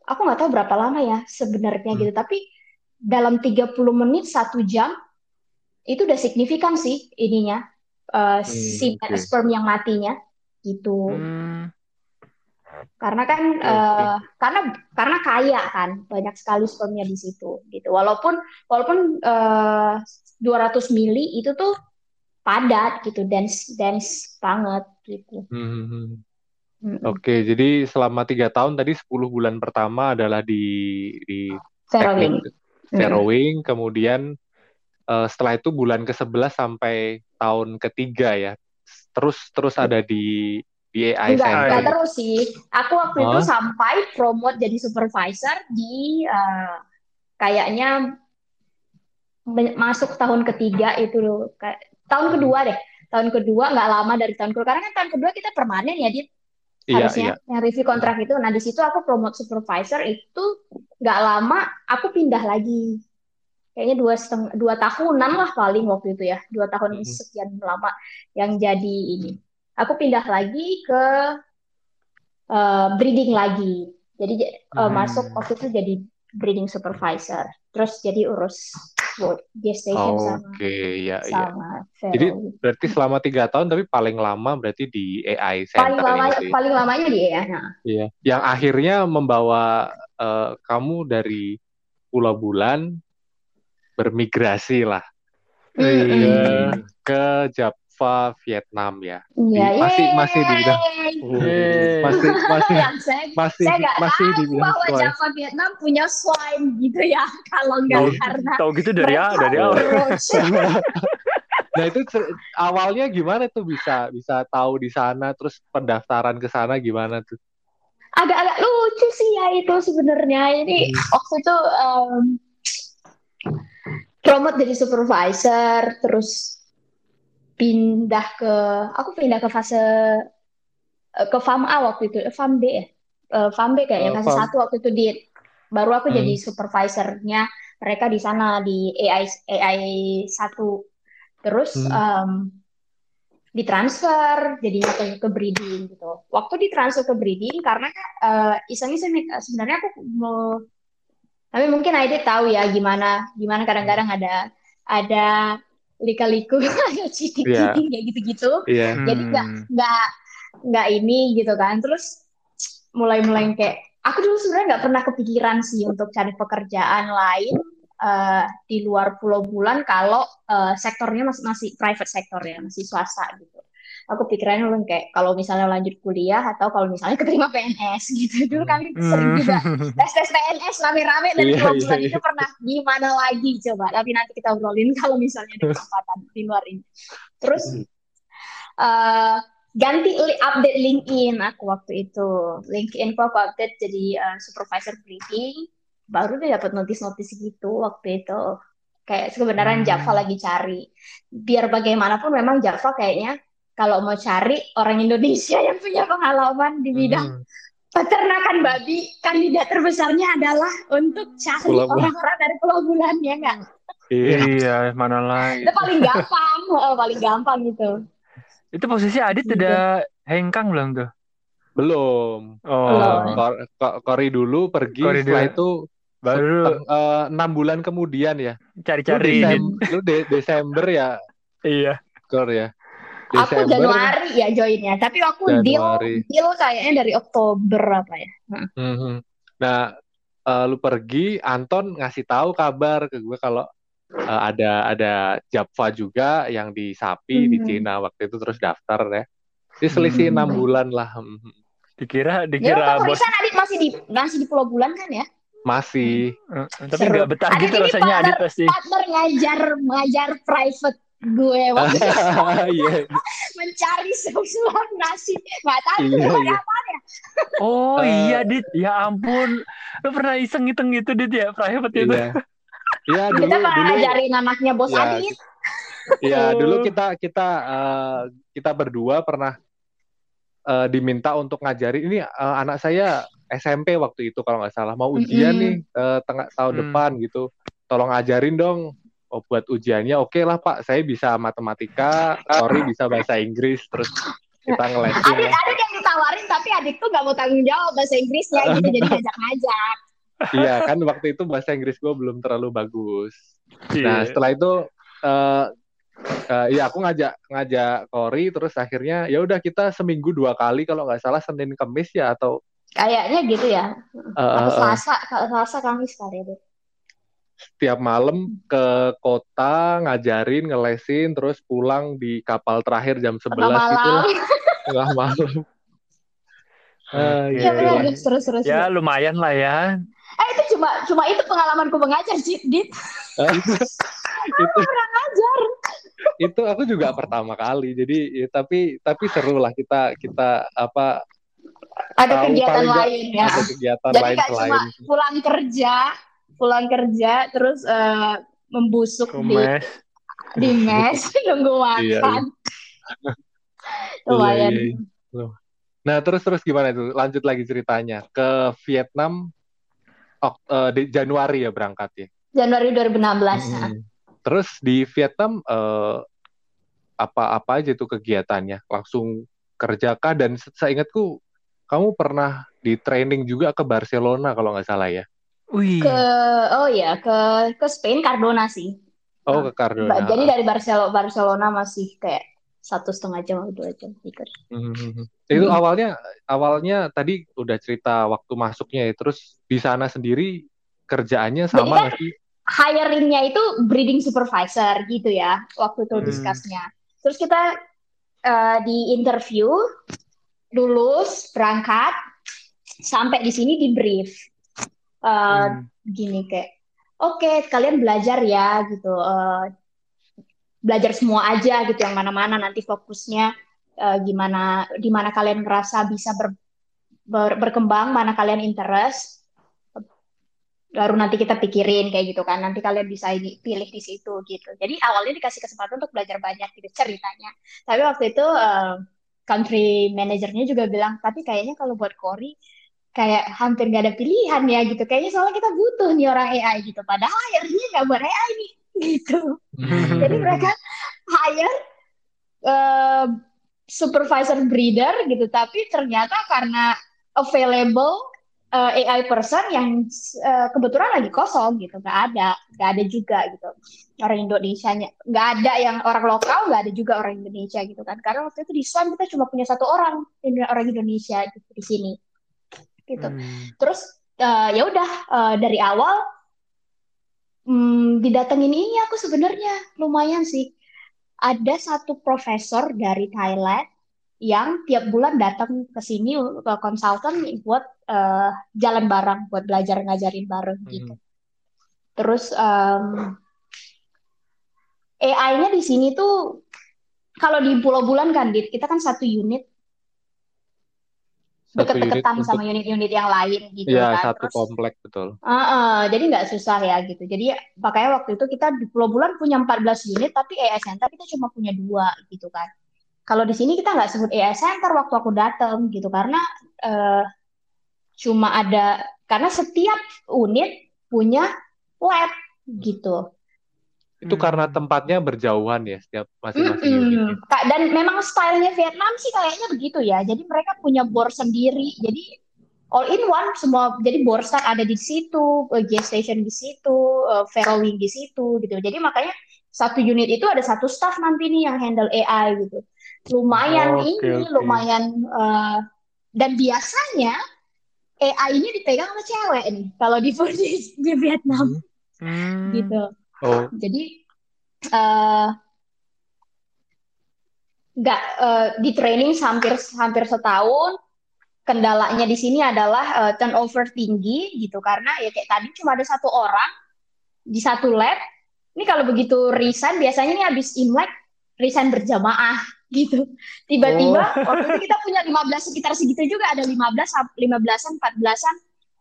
aku nggak tahu berapa lama ya sebenarnya Hmm. gitu, tapi dalam 30 menit satu jam itu udah signifikan sih ininya eh, si oke. sperm yang matinya gitu. Hmm. Karena kan eh, karena karena kaya kan banyak sekali spermnya di situ gitu. Walaupun walaupun eh, 200 mili itu tuh padat gitu, dense dense banget gitu. Hmm. Mm-mm. Oke, jadi selama tiga tahun tadi 10 bulan pertama adalah di di Farrowing. teknik farrowing, kemudian eh, setelah itu bulan ke-11 sampai tahun ketiga ya. Terus terus ada di AI Enggak, Center. enggak terus sih. Aku waktu itu Hah? sampai promote jadi supervisor di eh, kayaknya masuk tahun ketiga itu loh. Tahun kedua deh. Tahun kedua nggak lama dari tahun kedua. Karena kan tahun kedua kita permanen ya, Dit. Iya, harusnya yang review kontrak itu. Nah, di situ aku promote supervisor itu nggak lama aku pindah lagi. Kayaknya dua setengah dua tahunan lah paling waktu itu ya, dua tahun Mhm. sekian lama yang jadi ini. Aku pindah lagi ke eh, breeding lagi. Jadi eh, Hmm. masuk waktu itu jadi breeding supervisor. Terus jadi urus gestation sama Oke, ya, ya. sama Jadi farrowing. berarti selama tiga tahun tapi paling lama berarti di AI paling Center lama ini sih. paling lamanya dia ya. Nah, Iya. Yang akhirnya membawa eh, kamu dari Pulau Bulan bermigrasi lah Mm-mm. Iya. ke Java, Vietnam ya. Iya, Di- masih masih di bidang masih masih saya masih saya masih di bidang bahwa swine. Java Vietnam punya swine gitu ya kalau nggak Tahu karena tahu gitu dari mereka dari awal. Nah itu awalnya gimana tuh bisa bisa tahu di sana terus pendaftaran ke sana gimana tuh? agak-agak lucu sih ya itu sebenarnya ini Hmm. waktu itu em, promote jadi supervisor terus pindah ke aku pindah ke fase eh, ke farm A waktu itu eh, farm B ya Eh, farm B kayaknya Eh, fase farm- satu waktu itu di baru aku Hmm. jadi supervisornya mereka di sana di AI AI satu terus Hmm. em, ditransfer jadinya ke, ke breeding gitu. Waktu ditransfer ke breeding karena eh, iseng-iseng sebenarnya aku mau tapi mungkin Aidit tahu ya gimana gimana kadang-kadang ada ada lika-liku ada cheating-cheating kayak gitu-gitu. Iya. Jadi nggak Hmm. nggak nggak ini gitu kan. Terus mulai-mulai kayak aku dulu sebenarnya nggak pernah kepikiran sih untuk cari pekerjaan lain eh, di luar Pulau Bulan kalau eh, sektornya masih masih private sektor ya, masih swasta gitu. Aku pikirannya dulu kayak kalau misalnya lanjut kuliah atau kalau misalnya keterima PNS gitu. Dulu kami sering juga tes tes PNS rame-rame dari Iya, Pulau iya, Bulan iya. itu pernah gimana lagi coba. Tapi nanti kita obrolin kalau misalnya ada kesempatan di luar ini. Terus eh, ganti li- update LinkedIn aku waktu itu. LinkedIn aku update jadi eh, supervisor breeding. Baru dia dapat notis-notis gitu waktu itu. Kayak sebenarnya Hmm. Java lagi cari. Biar bagaimanapun memang Java kayaknya kalau mau cari orang Indonesia yang punya pengalaman di bidang Hmm. peternakan babi, kandidat terbesarnya adalah untuk cari orang-orang dari Pulau Bulan ya nggak? Iya. Iya, mana lagi. Itu paling gampang, eh, paling gampang gitu. Itu posisi Adit Gitu. udah hengkang belum tuh? Belum. Oh, Belum. Kor- ko- Kori dulu pergi, Kori setelah dulu. itu baru eh, enam bulan kemudian ya. Lu, cari-cari. Desem- lu de- Desember ya, Iya. Kor ya. Aku Januari ya joinnya, tapi aku deal Januari. deal kayaknya dari Oktober apa ya. Mhm. Nah, eh, lu pergi, Anton ngasih tahu kabar ke gue kalau eh, ada ada Java juga yang di Sapi di Mhm. Cina waktu itu terus daftar ya. Jadi selisih Mhm. enam bulan lah. Dikira Ya dikira waktu bos Risan Adit masih di masih di Pulau Bulan kan ya? Masih. Eh, tapi nggak betah Adit gitu rasanya Adit partner- pasti. Partner ngajar ngajar private gue waktu Iya. mencari sesuap nasi nggak tahu Iya, itu iya. apa ya Oh Eh. iya Dit, ya ampun. Lu pernah iseng ngitung gitu Dit ya private itu. Iya. Iya dulu kita pernah dulu ngajarin anaknya bos Iya, Adit Iya, Oh. dulu kita kita eh, kita berdua pernah eh, diminta untuk ngajarin ini eh, anak saya SMP waktu itu kalau nggak salah mau ujian Mm-mm. nih eh, tengah tahun Hmm. depan gitu. Tolong ajarin dong. Oh, buat ujiannya oke lah Pak, saya bisa matematika, Tori bisa bahasa Inggris, terus kita ngelesin. Adit yang ditawarin tapi Adit tuh nggak mau tanggung jawab bahasa Inggrisnya gitu jadi ngajak-ngajak Iya kan waktu itu bahasa Inggris gue belum terlalu bagus. Iya. Nah setelah itu eh eh, ya aku ngajak ngajak Kori terus akhirnya ya udah kita seminggu dua kali kalau nggak salah Senin Kamis ya atau kayaknya gitu ya eh, atau eh, eh, Selasa Selasa Kamis kali ya Setiap malam ke kota ngajarin ngelesin terus pulang di kapal terakhir jam 11 tengah gitu malam lah tengah malam. Oke. Iya benar gitu. Dit. terus terus Ya lumayan lah ya. eh itu cuma cuma itu pengalamanku mengajar Dit Dit itu ngajar itu aku juga pertama kali jadi ya, tapi tapi seru lah kita kita apa ada Tahu kegiatan lain ya ada kegiatan jadi lain nggak selain cuma pulang kerja pulang kerja terus eh, membusuk di Kumes. di mes nunggu Iya, makan lumayan Iya, iya. Nah, terus terus gimana itu? Lanjut lagi ceritanya ke Vietnam ok- eh, di Januari ya berangkat ya. Januari 2016 nah. Hmm. Terus di Vietnam eh, apa-apa aja tuh kegiatannya? Langsung kerjakah dan se- seingatku kamu pernah di training juga ke Barcelona kalau nggak salah ya. Wih. ke oh ya ke ke Spain Cardona sih Oh, Ah, ke Cardona. Jadi dari Barcelona Barcelona masih kayak satu setengah jam atau dua jam ikut Mhm. Itu Hmm. awalnya awalnya tadi udah cerita waktu masuknya ya. Terus di sana sendiri kerjaannya sama kan- nggak sih? hiringnya itu breeding supervisor gitu ya waktu itu Hmm. discussnya terus kita eh, di interview lulus berangkat sampai di sini di brief Eh, Hmm. gini kayak oke kalian belajar ya gitu. Eh, belajar semua aja gitu yang mana-mana nanti fokusnya eh, gimana di mana kalian ngerasa bisa ber- ber- berkembang mana kalian interest baru nanti kita pikirin kayak gitu kan. Nanti kalian bisa ini pilih di situ gitu. Jadi awalnya dikasih kesempatan untuk belajar banyak gitu ceritanya. Tapi waktu itu eh, country manajernya juga bilang tapi kayaknya kalau buat Cory kayak hampir nggak ada pilihan ya gitu. Kayaknya soalnya kita butuh nih orang AI gitu. Padahal hire-nya nggak buat AI nih gitu. Hmm. jadi mereka hire eh, supervisor breeder gitu. Tapi ternyata karena available eh, AI person yang eh, kebetulan lagi kosong gitu. Nggak ada nggak ada juga gitu. Orang Indonesia nggak ada yang orang lokal nggak ada juga orang Indonesia gitu kan. Karena waktu itu di Swan kita cuma punya satu orang orang Indonesia gitu di sini gitu. Hmm. terus eh, ya udah eh, dari awal hmm, didatengin ini aku sebenarnya. Lumayan sih. Ada satu profesor dari Thailand yang tiap bulan datang ke sini ke konsultan buat eh, jalan bareng buat belajar ngajarin bareng gitu. Terus em, AI-nya di sini tuh kalau di Pulau Bulan kan Dit, kita kan satu unit deket-deketan sama unit-unit yang lain gitu Iya, kan. satu Terus, komplek betul. Heeh, jadi nggak susah ya gitu. Jadi makanya waktu itu kita di Pulau Bulan punya 14 unit, tapi AI Center kita cuma punya dua gitu kan. Kalau di sini kita nggak sebut AI Center waktu aku datang gitu karena eh, cuma ada karena setiap unit punya lab gitu. Itu Hmm. karena tempatnya berjauhan ya setiap masing-masing Mm-mm. unitnya. Kak, Dan memang stylenya Vietnam sih kayaknya begitu ya. Jadi mereka punya bor sendiri. Jadi all in one semua. Jadi Borstar ada di situ, eh, gas station di situ, eh, Ferrowing di situ gitu. Jadi makanya satu unit itu ada satu staff nanti nih yang handle AI gitu. Lumayan Oke, ini, oke. lumayan eh, dan biasanya AI ini dipegang sama cewek nih kalau di di, di Vietnam Hmm. gitu. Oh, Jadi eh nggak eh, di training hampir hampir setahun. Kendalanya di sini adalah eh, turnover tinggi gitu karena ya kayak tadi cuma ada satu orang di satu lab. Ini kalau begitu resign biasanya ini habis Imlek resign berjamaah gitu. Tiba-tiba waktu itu kita punya 15 sekitar segitu juga ada 15 sam- 15-an 14-an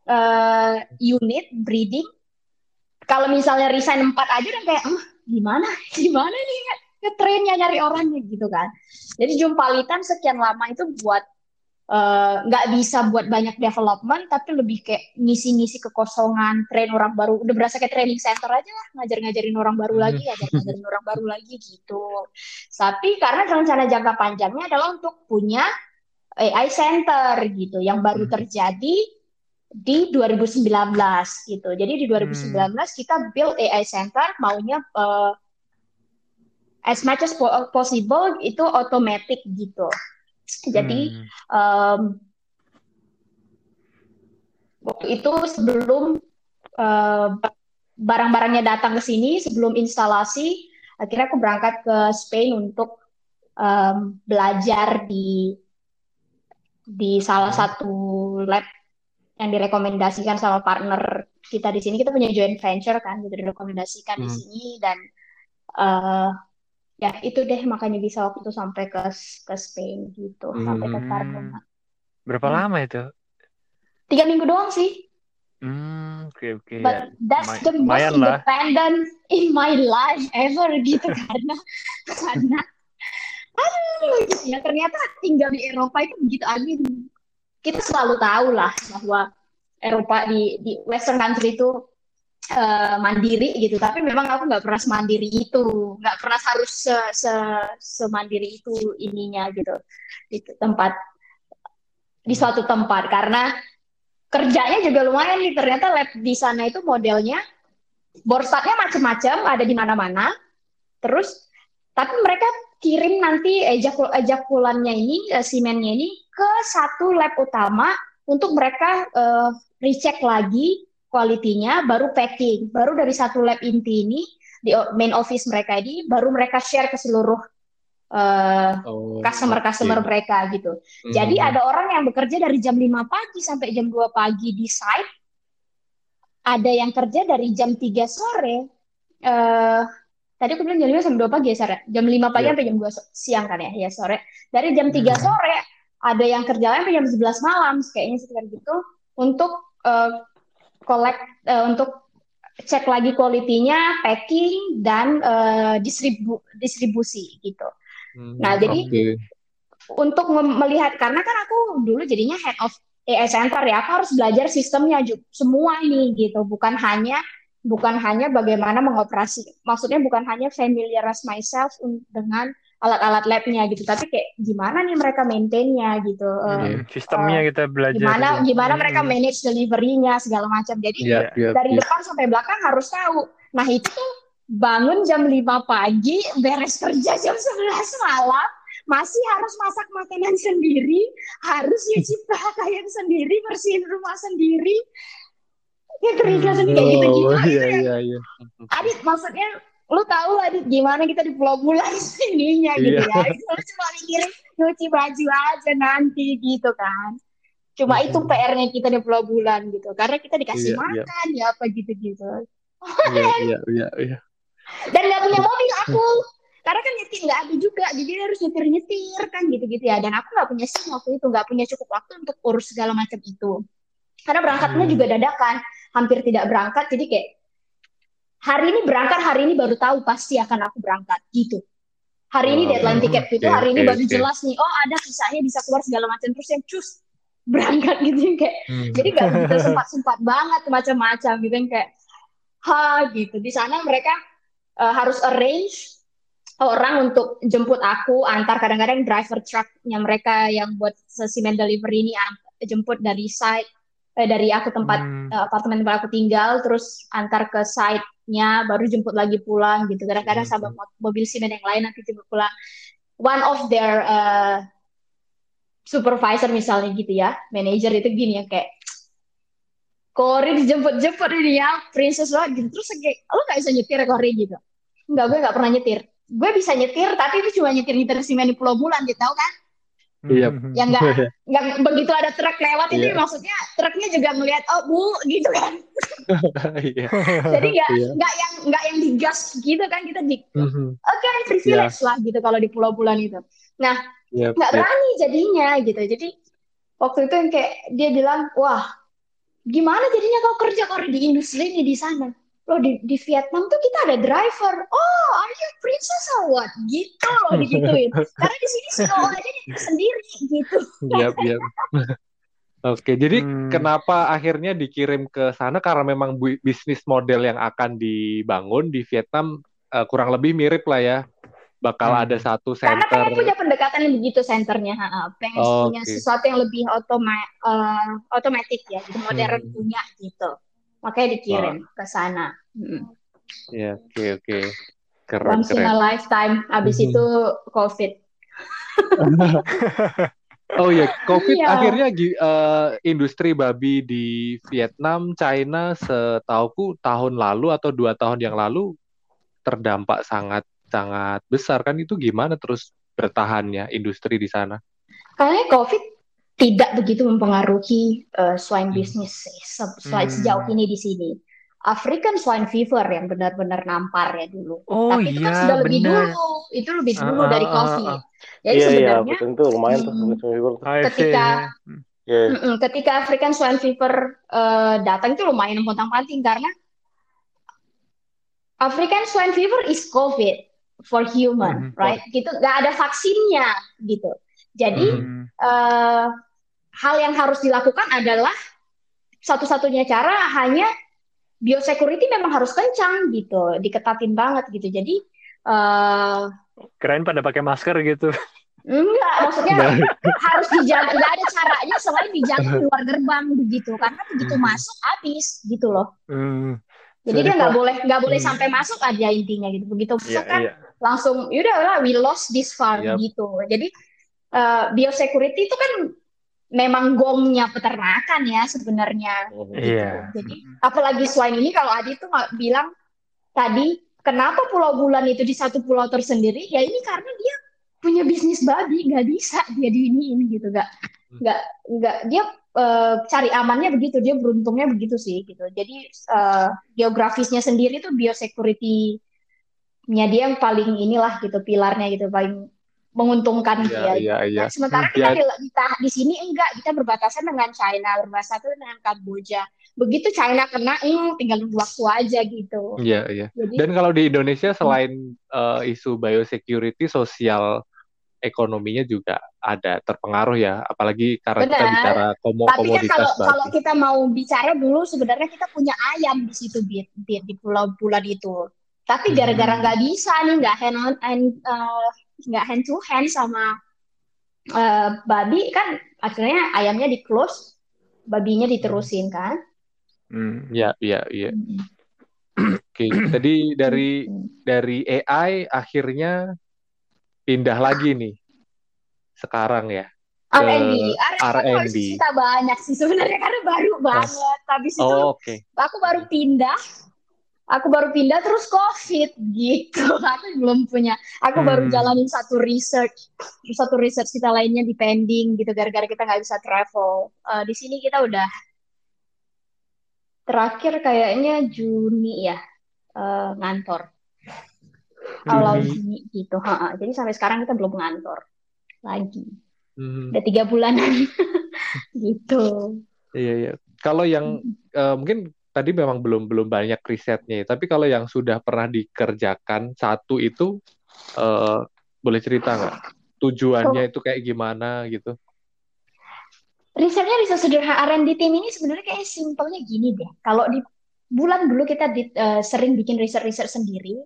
eh, unit breeding kalau misalnya resign empat aja udah kayak "Ah, gimana? Gimana nih ngetrainnya nyari orangnya? Gitu kan. Jadi jumpalitan sekian lama itu buat eh, nggak bisa buat banyak development tapi lebih kayak ngisi-ngisi kekosongan train orang baru. Udah berasa kayak training center aja lah ngajar-ngajarin orang baru lagi ngajar-ngajarin orang baru lagi gitu. Tapi karena rencana jangka panjangnya adalah untuk punya AI center gitu yang baru Hmm. terjadi di 2019 gitu. Jadi di 2019 kita build AI center maunya eh, as much as po- possible itu automatic gitu. Jadi Hmm. em, waktu itu sebelum eh, barang-barangnya datang ke sini, sebelum instalasi, akhirnya aku berangkat ke Spain untuk em, belajar di di salah satu lab yang direkomendasikan sama partner kita di sini. Kita punya joint venture kan, gitu direkomendasikan di Hmm. sini dan eh, ya itu deh makanya bisa waktu itu sampai ke ke Spain gitu, sampai ke Hmm. Cardona. Berapa Hmm. lama itu? Tiga minggu doang sih. Hmm, oke oke. But that's Lumay- the most lumayan lah. independent in my life ever gitu karena karena aduh gitu ya ternyata tinggal di Eropa itu begitu aja kita selalu tahu lah bahwa Eropa di di Western country itu eh, mandiri gitu. Tapi memang aku nggak pernah semandiri itu. Nggak pernah harus se, se semandiri itu ininya gitu. Di tempat di suatu tempat. Karena kerjanya juga lumayan nih. Ternyata lab di sana itu modelnya borstatnya macam-macam ada di mana-mana. Terus tapi mereka kirim nanti ejakul ejakulannya ini eh, semennya ini ke satu lab utama untuk mereka eh, recheck lagi kualitinya baru packing baru dari satu lab inti ini di main office mereka ini baru mereka share ke seluruh eh, oh, customer-customer oke. mereka gitu. Jadi Hmm. ada orang yang bekerja dari jam 5 pagi sampai jam 2 pagi di site. Ada yang kerja dari jam 3 sore. Eh tadi aku bilang jam 5 sampai 2 pagi ya, sore. Jam 5 pagi Iya. sampai jam 2 so- siang kan ya, ya sore. Dari jam 3 Hmm. sore ada yang kerja sampai jam 11 malam, kayaknya sekitar gitu untuk eh, collect eh, untuk cek lagi kualitinya, packing dan eh, distribu distribusi gitu. Hmm, Nah, jadi untuk melihat karena kan aku dulu jadinya head of AI center ya aku harus belajar sistemnya ju- semua ini gitu bukan hanya bukan hanya bagaimana mengoperasi maksudnya bukan hanya familiarize myself dengan alat-alat labnya gitu tapi kayak gimana nih mereka maintainnya gitu Eh, Hmm, sistemnya kita belajar. gimana juga. gimana Hmm. mereka manage delivery-nya segala macam jadi Iya, iya, dari iya. depan sampai belakang harus tahu. Nah, itu tuh bangun jam 5 pagi, beres kerja jam 11 malam, masih harus masak makanan sendiri, harus nyuci pakaian sendiri, bersihin rumah sendiri. Ya kerja sendiri kayak gitu-gitu. Oh, Itu iya, iya, iya. Adit, maksudnya lu tahu lah Adit gimana kita di Pulau Bulan ininya gitu Iya. ya. Kita cuma mikirin nyuci baju aja nanti gitu kan. Cuma itu Mhm. PR-nya kita di Pulau Bulan gitu. Karena kita dikasih Iya, iya. makan ya apa gitu-gitu. Iya, iya, iya, iya. Dan nggak punya mobil aku. Karena kan nyetir nggak ada juga, jadi harus nyetir-nyetir kan gitu-gitu ya. Dan aku nggak punya SIM waktu itu, nggak punya cukup waktu untuk urus segala macam itu. Karena berangkatnya Hmm. juga dadakan, hampir tidak berangkat. Jadi kayak hari ini berangkat, hari ini baru tahu pasti akan aku berangkat gitu. Hari ini Oh, deadline tiket itu, oke, hari ini oke, baru oke. jelas nih. Oh ada visanya bisa keluar segala macam terus yang cus berangkat gitu yang kayak Hmm. jadi nggak begitu sempat-sempat banget macam-macam gitu yang kayak ha gitu di sana mereka eh, harus arrange orang untuk jemput aku antar kadang-kadang driver trucknya mereka yang buat semen delivery ini jemput dari site eh, dari aku tempat Hmm. eh, apartemen tempat aku tinggal terus antar ke site-nya baru jemput lagi pulang gitu. Kadang-kadang Hmm. sama mo- mobil semen yang lain nanti jemput pulang. One of their eh, supervisor misalnya gitu ya manager itu gini ya kayak Kori dijemput-jemput ini ya princess lo gitu. Terus kayak lo gak bisa nyetir Kori gitu. Enggak, gue gak pernah nyetir. Gue bisa nyetir tapi itu cuma nyetir nyetir semen di Pulau Bulan gitu tau kan Iya. yang nggak nggak begitu ada truk lewat itu Iya. maksudnya truknya juga ngelihat oh bu gitu kan Iya. jadi nggak Iya. nggak yang nggak yang digas gitu kan kita di Mhm. oke privilege lah gitu kalau di Pulau Bulan itu nah Iya, nggak iya. berani jadinya gitu jadi waktu itu yang kayak dia bilang wah gimana jadinya kau kerja kalau di industri ini di sana loh di, di Vietnam tuh kita ada driver oh are you princess or what gitu loh digituin karena di sini CEO aja dia sendiri gitu Iya, iya. Oke, jadi Hmm. kenapa akhirnya dikirim ke sana karena memang bu- bisnis model yang akan dibangun di Vietnam eh, kurang lebih mirip lah ya. Bakal Hmm. ada satu karena center. pengen punya pendekatan yang begitu senternya pengen Oh, punya sesuatu yang lebih otoma eh, otomatis ya gitu modern Hmm. punya gitu makanya dikirim ke sana Mm. Iya, oke, oke. Keren, once in a keren. lifetime abis Mhm. itu covid Oh iya, COVID Iya. akhirnya eh, industri babi di Vietnam, China, setauku tahun lalu atau dua tahun yang lalu terdampak sangat sangat besar kan itu gimana terus bertahannya industri di sana? Kayaknya COVID tidak begitu mempengaruhi eh, swine Hmm. business sih, se- se- Hmm. sejauh ini di sini. African swine fever yang benar-benar nampar ya dulu. Oh Tapi itu kan iya, sudah lebih benar. dulu, itu lebih Ah, dulu ah, dari ah, COVID. ah. Jadi Iya iya, sebenarnya betul itu lumayan tuh. Hmm. Ketika- ya. Iya. mm-mm, ketika African swine fever eh, datang itu lumayan pontang-panting karena African swine fever is COVID for human, Mhm. right? Gitu, nggak ada vaksinnya gitu. Jadi Hmm. eh, hal yang harus dilakukan adalah satu-satunya cara hanya biosecurity memang harus kencang gitu, diketatin banget gitu. Jadi eh Keren pada pakai masker gitu. enggak, maksudnya harus dijaga, nggak ada caranya selain dijaga di luar gerbang begitu, karena begitu Hmm. masuk habis gitu loh. Hmm. Jadi dia nggak boleh nggak boleh Hmm. sampai masuk aja intinya gitu. Begitu Iya, masuk kan iya. langsung yaudah lah we lost this farm Yap. gitu. Jadi eh, biosecurity itu kan memang gongnya peternakan ya sebenarnya. Mhm. Iya. Jadi apalagi swine ini kalau Adi tuh nggak bilang tadi kenapa Pulau Bulan itu di satu pulau tersendiri? Ya ini karena dia punya bisnis babi, nggak bisa dia di ini gitu, nggak nggak nggak dia eh, cari amannya begitu, dia beruntungnya begitu sih gitu. Jadi eh, geografisnya sendiri tuh biosecurity-nya dia yang paling inilah gitu pilarnya gitu paling menguntungkan Iya, dia. iya, iya. Nah, sementara Hmm, kita ya. di, di, di sini enggak, kita berbatasan dengan China, berbatasan dengan Kamboja. Begitu China kena, hmm, tinggal waktu aja gitu. Iya, iya. Jadi Dan kalau di Indonesia selain eh, isu biosecurity, sosial ekonominya juga ada terpengaruh ya, apalagi karena kita Benar. bicara komo- tapi kan komoditas kalau kalau babi. kita mau bicara dulu sebenarnya kita punya ayam di situ di, di, di pulau bulan itu. Tapi gara-gara Hmm. nggak bisa nih, nggak hand on hand, eh, nggak hand to hand sama eh, babi kan akhirnya ayamnya di close, babinya diterusin kan. Hmm. Iya, iya, iya. Mm-mm. Oke, jadi dari Gitu. dari AI akhirnya pindah lagi nih sekarang ya. R&D, R&D kita banyak sih sebenarnya karena baru banget. Habis itu Oh, oke. aku baru pindah, aku baru pindah terus COVID gitu. Aku belum punya, aku baru Hmm. jalanin satu research, satu research kita lainnya di pending gitu gara-gara kita nggak bisa travel. Eh, di sini kita udah terakhir kayaknya Juni ya eh, ngantor. Awal Juni. Juni gitu. Ha-ha. Jadi sampai sekarang kita belum ngantor lagi. Hmm, Udah tiga bulanan gitu. iya, iya. Kalau yang eh, mungkin tadi memang belum belum banyak risetnya, ya, tapi kalau yang sudah pernah dikerjakan satu itu eh, boleh cerita nggak? Tujuannya itu kayak gimana gitu? Risetnya riset sederhana R&D tim ini sebenarnya kayak simpelnya gini deh. Kalau di bulan dulu kita di- eh, sering bikin riset-riset sendiri,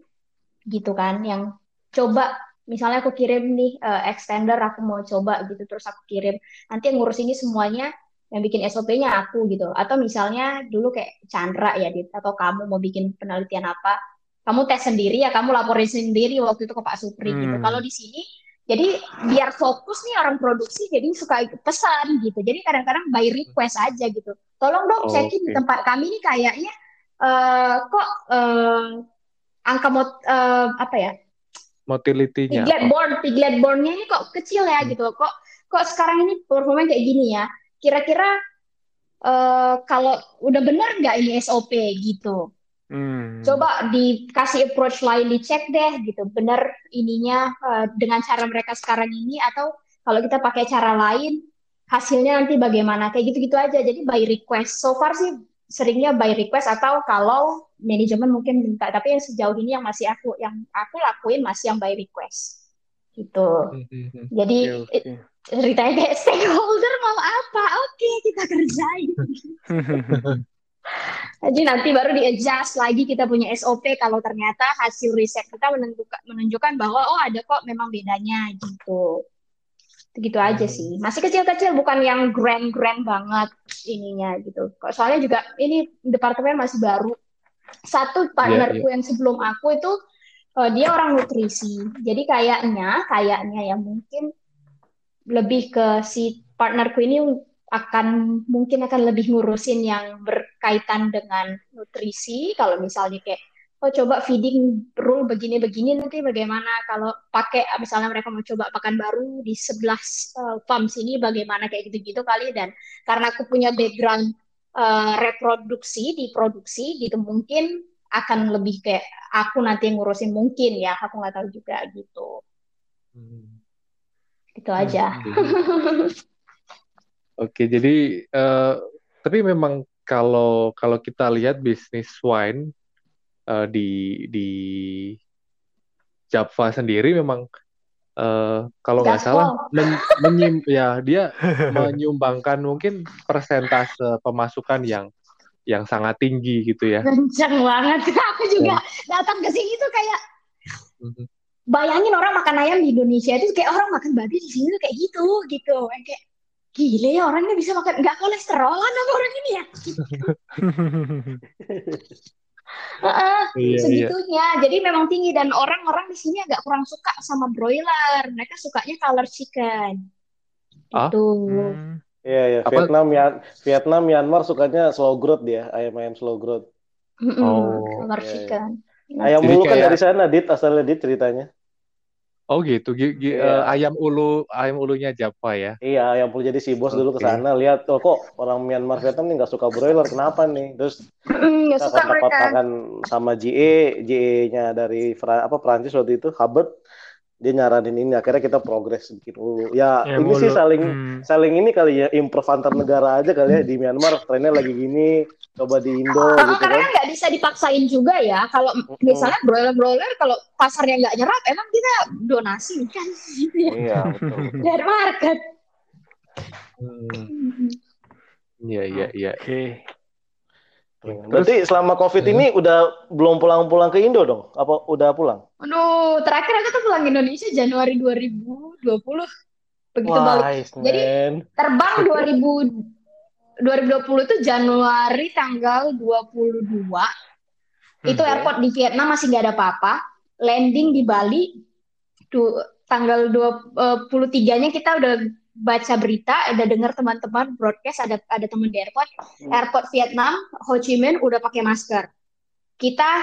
gitu kan yang coba misalnya aku kirim nih eh, extender aku mau coba gitu terus aku kirim nanti yang ngurus ini semuanya yang bikin SOP-nya aku gitu. Atau misalnya dulu kayak Chandra ya Dit, atau kamu mau bikin penelitian apa kamu tes sendiri ya kamu laporin sendiri waktu itu ke Pak Supri gitu. Hmm. kalau di sini jadi biar fokus nih orang produksi jadi suka pesan gitu. Jadi kadang-kadang by request aja gitu. Tolong dong Oh, cekin di oke. tempat kami nih kayaknya eh, kok eh, angka mot eh, apa ya? Motility-nya. Piglet born piglet bornnya ini kok kecil ya gitu. Kok kok sekarang ini performanya kayak gini ya kira-kira eh, kalau udah bener nggak ini SOP gitu? Hmm. coba dikasih approach lain dicek deh gitu. Bener ininya eh, dengan cara mereka sekarang ini atau kalau kita pakai cara lain hasilnya nanti bagaimana? Kayak gitu-gitu aja. Jadi by request. So far sih seringnya by request atau kalau manajemen mungkin minta. Tapi yang sejauh ini yang masih aku yang aku lakuin masih yang by request. Gitu. Hmm, hmm, hmm. jadi Oke, oke. Ceritanya kayak stakeholder mau apa oke kita kerjain jadi nanti baru di-adjust lagi kita punya SOP kalau ternyata hasil riset kita menentukan menunjukkan bahwa oh ada kok memang bedanya gitu. Gitu aja sih. Masih kecil-kecil bukan yang grand-grand banget ininya gitu. Soalnya juga ini departemen masih baru. Satu partnerku yang sebelum aku itu eh, dia orang nutrisi. Jadi kayaknya kayaknya ya mungkin lebih ke si partnerku ini akan mungkin akan lebih ngurusin yang berkaitan dengan nutrisi. Kalau misalnya kayak oh coba feeding rule begini-begini nanti bagaimana kalau pakai misalnya mereka mau coba pakan baru di sebelah eh, farm sini bagaimana kayak gitu-gitu kali dan karena aku punya background eh, reproduksi di produksi gitu mungkin akan lebih kayak aku nanti ngurusin mungkin ya aku nggak tahu juga gitu Hmm. Gitu aja Oke, jadi eh, tapi memang kalau kalau kita lihat bisnis wine eh, di di Java sendiri memang eh, kalau nggak salah men- menyim- ya dia menyumbangkan mungkin persentase pemasukan yang yang sangat tinggi gitu ya. kenceng banget aku juga datang ke sini tuh kayak Mhm. Bayangin orang makan ayam di Indonesia itu kayak orang makan babi di sini tuh kayak gitu gitu Yang kayak gile ya orang ini bisa makan nggak kolesterolan apa orang ini ya Heeh, Iya, iya. segitunya jadi memang tinggi dan orang-orang di sini agak kurang suka sama broiler mereka sukanya color chicken Ah? itu Hmm. Iya, iya. Apa- Vietnam, Myan- Vietnam, Myanmar sukanya slow growth dia, ayam-ayam slow growth. Mm-mm, Oh, color iya, iya. chicken Ayam Jadi ulu kan kayak- dari sana, Dit, asalnya Dit ceritanya. Oh gitu, Gi- gi- Iya. eh, ayam ulu ayam ulunya Java ya. Iya, ayam ulu jadi si bos dulu ke sana, lihat, oh kok orang Myanmar Vietnam nih nggak suka broiler, kenapa nih? Terus nggak kita suka mereka sama GE, GE-nya dari Fra- apa Prancis waktu itu, Hubbard, dia nyaranin ini, akhirnya kita progres bikin ulu. Ya, Ya, ini sih mulu. saling Hmm. saling ini kali ya, improve antar negara aja kali ya, di Myanmar trennya lagi gini, coba di Indo Oh, gitu karena kan. nggak bisa dipaksain juga ya. Kalau misalnya broiler-broiler, kalau pasarnya nggak nyerap, emang kita donasi kan gitu ya. Iya, betul. betul. Dari market. Hmm, Iya iya iya. Oke. Berarti selama COVID ini udah belum pulang-pulang ke Indo dong? Apa udah pulang? Aduh, terakhir aku tuh pulang Indonesia Januari 2020. Begitu balik. Wise, Jadi, man. Terbang 2000, 2020 itu Januari tanggal 22. Itu Hmm, Oke. airport di Vietnam masih nggak ada apa-apa. Landing di Bali du- tanggal 23-nya kita udah baca berita, ada dengar teman-teman broadcast ada ada teman di airport, Hmm. airport Vietnam, Ho Chi Minh udah pakai masker. Kita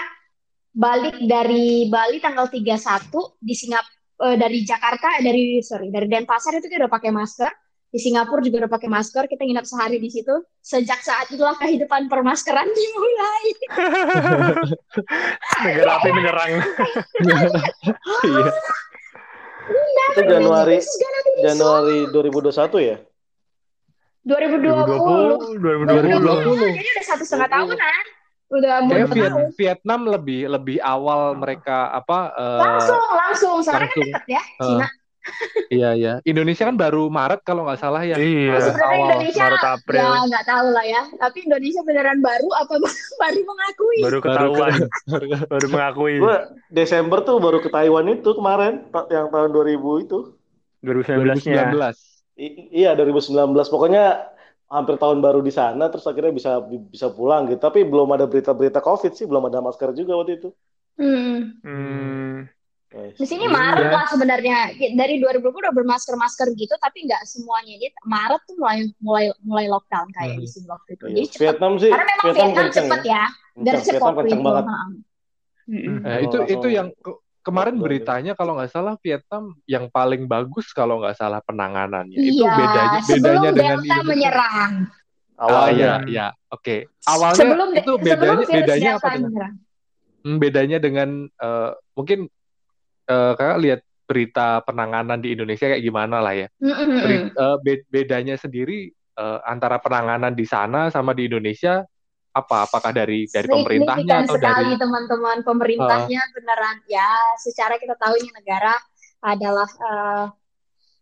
balik dari Bali tanggal 31 di Singapura dari Jakarta eh, dari sorry dari Denpasar itu kita udah pakai masker. Di Singapura juga udah pakai masker, kita nginap sehari di situ. Sejak saat itulah kehidupan permaskeran dimulai. Negara api menyerang. Iya. Itu Januari Januari 2021 ya? 2020. 2020. 2020. Jadi udah satu setengah tahunan. Udah dua Viet-. Vietnam lebih lebih awal mereka apa eh, Langsung, langsung. Soalnya kan deket ya, Eh. Cina. Iya iya. Indonesia kan baru Maret kalau nggak salah ya. Iya. Sebenarnya awal. Indonesia Maret April. ya nggak tahu lah ya. Tapi Indonesia beneran baru apa baru mengakui? Baru ketahuan, baru mengakui. Gue Desember tuh baru ke Taiwan itu kemarin yang tahun 2000 itu. 2019-nya. 2019. I- iya 2019 pokoknya hampir tahun baru di sana terus akhirnya bisa bisa pulang gitu. Tapi belum ada berita-berita Covid sih, belum ada masker juga waktu itu. Hmm. Hmm. Di sini Iya. Maret lah sebenarnya. Dari 2020 udah bermasker-masker gitu, tapi nggak semuanya. Jadi Maret tuh mulai mulai mulai lockdown kayak Hmm. di sini waktu itu. Iya. Jadi cepet. Vietnam sih, Karena memang Vietnam Vietnam cepet ya. ya. Kenceng, Dari Vietnam kenceng itu. banget. ha. Mm-mm. Nah, itu itu yang ke- kemarin beritanya kalau nggak salah Vietnam yang paling bagus kalau nggak salah penanganannya. Itu Iya, bedanya sebelum bedanya dengan Delta Indonesia. menyerang. Oh Awalnya. iya iya. Oke. Awalnya sebelum itu bedanya bedanya apa dengan menyerang. Hmm, bedanya dengan eh, mungkin eh, kakak lihat berita penanganan di Indonesia kayak gimana lah ya. Mm-mm. Beri- eh, be- bedanya sendiri eh, antara penanganan di sana sama di Indonesia apa? Apakah dari dari pemerintahnya atau sekali dari teman-teman pemerintahnya beneran ya secara kita tahu ini negara adalah eh,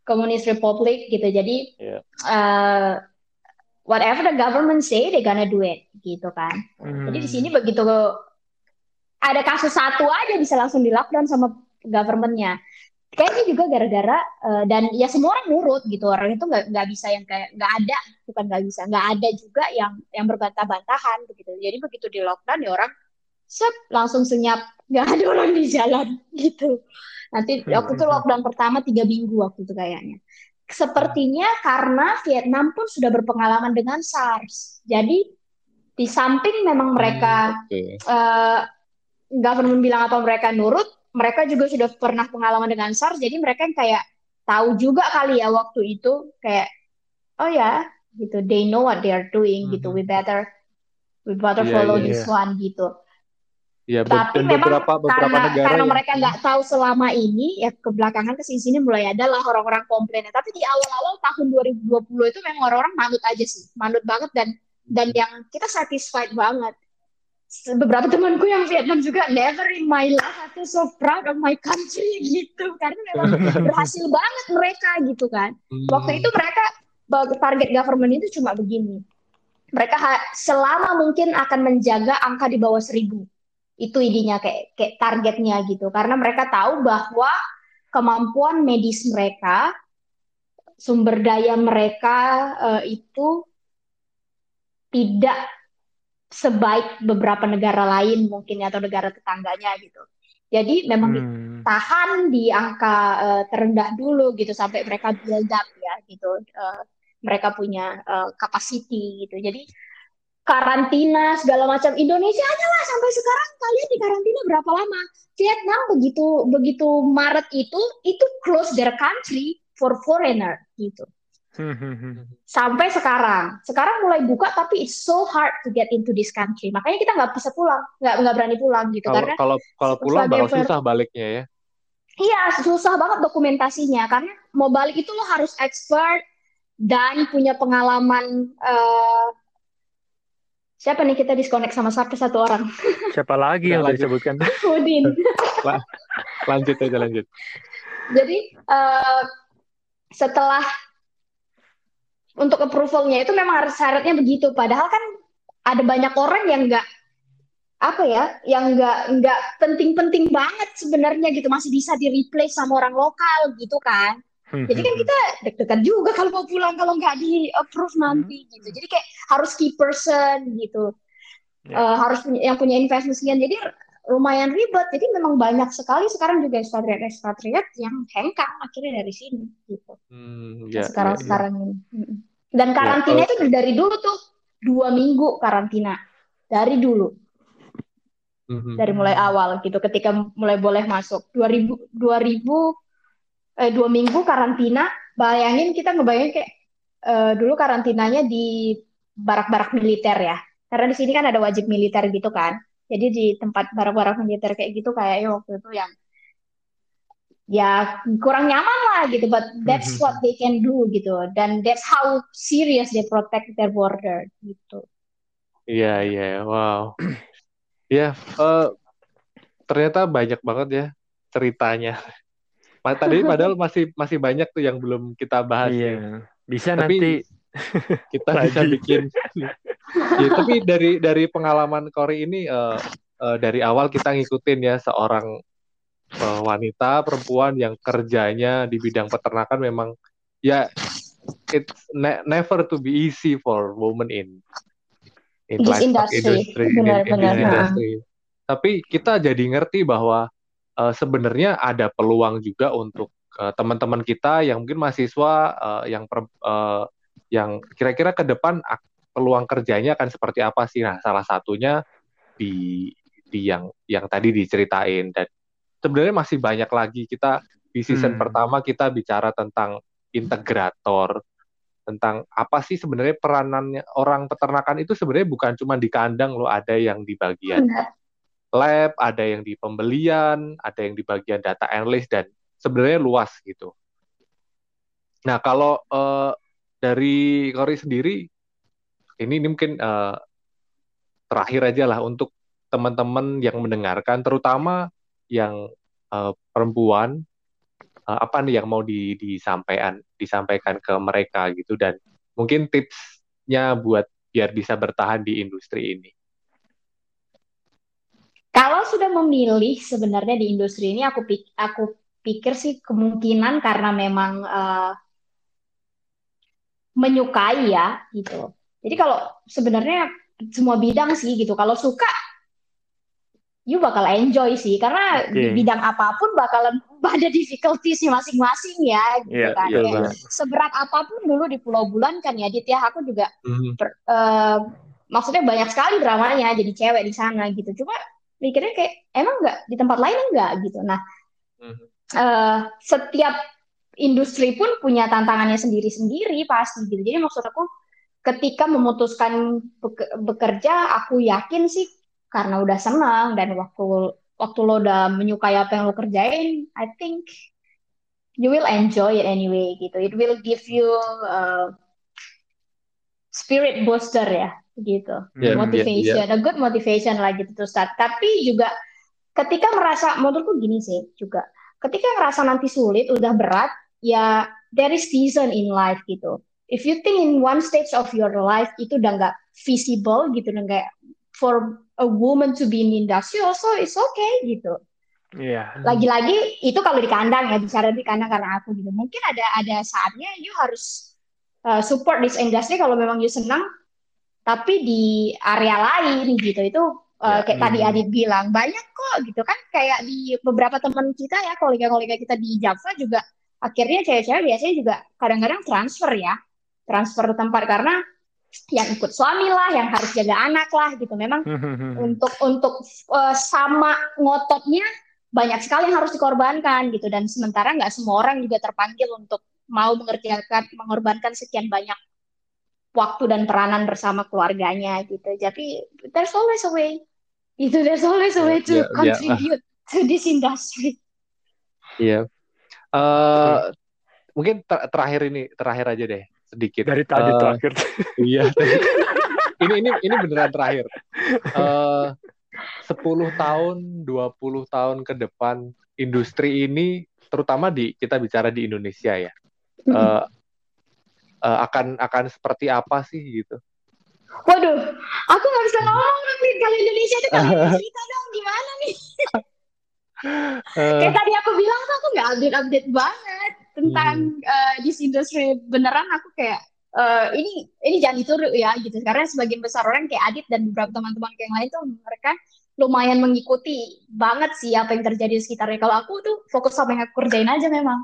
komunis republik gitu jadi Iya. eh, whatever the government say they gonna do it gitu kan Hmm. jadi di sini begitu ada kasus satu aja bisa langsung di lockdown sama governmentnya. Kayaknya juga gara-gara eh, dan ya semua orang nurut gitu. Orang itu nggak nggak bisa yang kayak nggak ada bukan nggak bisa nggak ada juga yang yang berbantah-bantahan begitu jadi begitu di lockdown ya orang sep langsung senyap. Nggak ada orang di jalan gitu. Nanti waktu itu lockdown pertama tiga minggu waktu itu kayaknya. Sepertinya karena Vietnam pun sudah berpengalaman dengan SARS. Jadi di samping memang mereka Oke. eh, government bilang apa mereka nurut, mereka juga sudah pernah pengalaman dengan SARS, jadi mereka yang kayak tahu juga kali ya waktu itu kayak oh ya gitu, they know what they are doing gitu, we better we better Iya, follow iya, this one gitu. Ya, be- Tapi memang beberapa beberapa karena negara karena yang- mereka nggak tahu selama ini ya kebelakangan ke sini mulai ada lah orang-orang komplainnya. Tapi di awal-awal tahun 2020 itu memang orang-orang manut aja sih, manut banget dan dan yang kita satisfied banget. Beberapa temanku yang Vietnam juga never in my life I feel so proud of my country gitu karena memang berhasil banget mereka gitu kan. Hmm. Waktu itu mereka target government itu cuma begini. Mereka selama mungkin akan menjaga angka di bawah seribu. Itu idenya kayak, kayak targetnya gitu. Karena mereka tahu bahwa kemampuan medis mereka, sumber daya mereka eh, itu tidak sebaik beberapa negara lain mungkin atau negara tetangganya gitu. Jadi memang Hmm. tahan di angka eh, terendah dulu gitu sampai mereka build up ya gitu Eh, mereka punya eh, capacity gitu jadi karantina segala macam Indonesia aja lah sampai sekarang kalian di karantina berapa lama Vietnam begitu begitu Maret itu itu close their country for foreigner gitu sampai sekarang sekarang mulai buka tapi it's so hard to get into this country makanya kita nggak bisa pulang nggak nggak berani pulang gitu Kalau karena kalau kalau pulang bakal susah baliknya ya. Iya, susah banget dokumentasinya karena mau balik itu lo harus expert dan punya pengalaman eh, siapa nih kita disconnect sama satu satu orang Siapa lagi yang Lanjut. disebutkan? Udin. Lanjut aja lanjut. Jadi eh, setelah untuk approvalnya itu memang harus syaratnya begitu. Padahal kan ada banyak orang yang nggak apa ya, yang nggak nggak penting-penting banget sebenarnya gitu masih bisa di replace sama orang lokal gitu kan. Jadi kan kita deg-degan juga kalau mau pulang kalau nggak di approve nanti gitu. Jadi kayak harus key person gitu. Ya. Eh, harus punya, yang punya investment sekian. Jadi lumayan ribet. Jadi memang banyak sekali sekarang juga ekspatriat-ekspatriat yang hengkang akhirnya dari sini gitu. Hmm, ya, sekarang ya, ya. sekarang ini. Dan karantina itu dari dulu tuh dua minggu karantina dari dulu Mhm. dari mulai awal gitu ketika mulai boleh masuk 2000 2000 eh dua minggu karantina bayangin kita ngebayangin kayak eh, dulu karantinanya di barak-barak militer ya karena di sini kan ada wajib militer gitu kan jadi di tempat barak-barak militer kayak gitu kayaknya waktu itu yang ya kurang nyaman lah gitu but that's what they can do gitu dan that's how serious they protect their border gitu Iya, iya, wow. Ya, eh, ternyata banyak banget ya ceritanya. Tadi padahal masih masih banyak tuh yang belum kita bahas. ya. Iya. Bisa Tapi nanti Kita bisa bikin. Ya, tapi dari dari pengalaman Kori ini eh, eh, dari awal kita ngikutin ya seorang eh, wanita perempuan yang kerjanya di bidang peternakan memang ya it's ne- never to be easy for women in in This livestock industry. in- in Benar, benar, industry. Tapi kita jadi ngerti bahwa eh, sebenarnya ada peluang juga untuk teman-teman kita yang mungkin mahasiswa eh, yang per- eh, yang kira-kira ke depan peluang kerjanya akan seperti apa sih? Nah, salah satunya di di yang yang tadi diceritain dan sebenarnya masih banyak lagi kita di season Hmm. pertama kita bicara tentang integrator tentang apa sih sebenarnya peranannya orang peternakan itu sebenarnya bukan cuma di kandang loh ada yang di bagian Benar. lab ada yang di pembelian ada yang di bagian data analyst dan sebenarnya luas gitu nah kalau eh, dari Kori sendiri ini, ini mungkin eh, terakhir aja lah untuk teman-teman yang mendengarkan terutama yang eh, perempuan eh, apa nih yang mau di, disampaikan disampaikan ke mereka gitu dan mungkin tipsnya buat biar bisa bertahan di industri ini. Kalau sudah memilih sebenarnya di industri ini aku aku pikir sih kemungkinan karena memang eh, menyukai ya gitu. Jadi kalau sebenarnya semua bidang sih gitu. Kalau suka you bakal enjoy sih karena di Oke. bidang apa pun bakalan ada difficulties masing-masing ya gitu Iya, kan. benar. seberat apa pun dulu di Pulau Bulan kan ya Dit ya aku juga Mhm. per- eh, maksudnya banyak sekali dramanya jadi cewek di sana gitu cuma mikirnya kayak emang nggak di tempat lain enggak gitu nah Mhm. eh, setiap industri pun punya tantangannya sendiri-sendiri pasti gitu jadi maksud aku ketika memutuskan beke- bekerja aku yakin sih karena udah senang dan waktu waktu lo udah menyukai apa yang lo kerjain I think you will enjoy it anyway gitu it will give you uh, spirit booster ya gitu Hmm. motivation, a good motivation lah gitu to start. Tapi juga ketika merasa, menurutku gini sih juga, ketika ngerasa nanti sulit, udah berat, ya there is season in life gitu. If you think in one stage of your life itu udah nggak feasible gitu, udah nggak for a woman to be in industry also it's okay gitu. Iya. Lagi-lagi itu kalau di kandang ya bicara di kandang karena aku gitu. Mungkin ada ada saatnya you harus uh, support this industry kalau memang you senang tapi di area lain gitu itu uh, Ya, kayak tadi hmm. Adit bilang banyak kok gitu kan kayak di beberapa teman kita ya kolega-kolega kita di Java juga akhirnya cewek-cewek biasanya juga kadang-kadang transfer ya. Transfer tempat karena yang ikut suami lah yang harus jaga anak lah gitu. Memang untuk untuk uh, sama ngototnya banyak sekali yang harus dikorbankan gitu. Dan sementara nggak semua orang juga terpanggil untuk mau mengerjakan mengorbankan sekian banyak waktu dan peranan bersama keluarganya gitu. Jadi there's always a way. Itu there's always a way to Ya, ya, ya. contribute to this industry. Iya. Eh, mungkin ter- terakhir ini terakhir aja deh sedikit. Dari tadi Eh, terakhir. Iya. ini ini ini beneran terakhir. Eh 10 tahun, 20 tahun ke depan industri ini terutama di kita bicara di Indonesia ya. eh, eh, akan akan seperti apa sih gitu. waduh aku nggak bisa ngomong nih kalau Indonesia itu kalau cerita dong gimana nih Eh, kayak tadi aku bilang tuh aku nggak update update banget tentang uh, this industry. Beneran aku kayak uh, ini ini jangan ditiru ya gitu. Karena sebagian besar orang kayak Adit dan beberapa teman-teman yang lain tuh mereka lumayan mengikuti banget sih apa yang terjadi di sekitarnya. Kalau aku tuh fokus sama yang aku kerjain aja memang.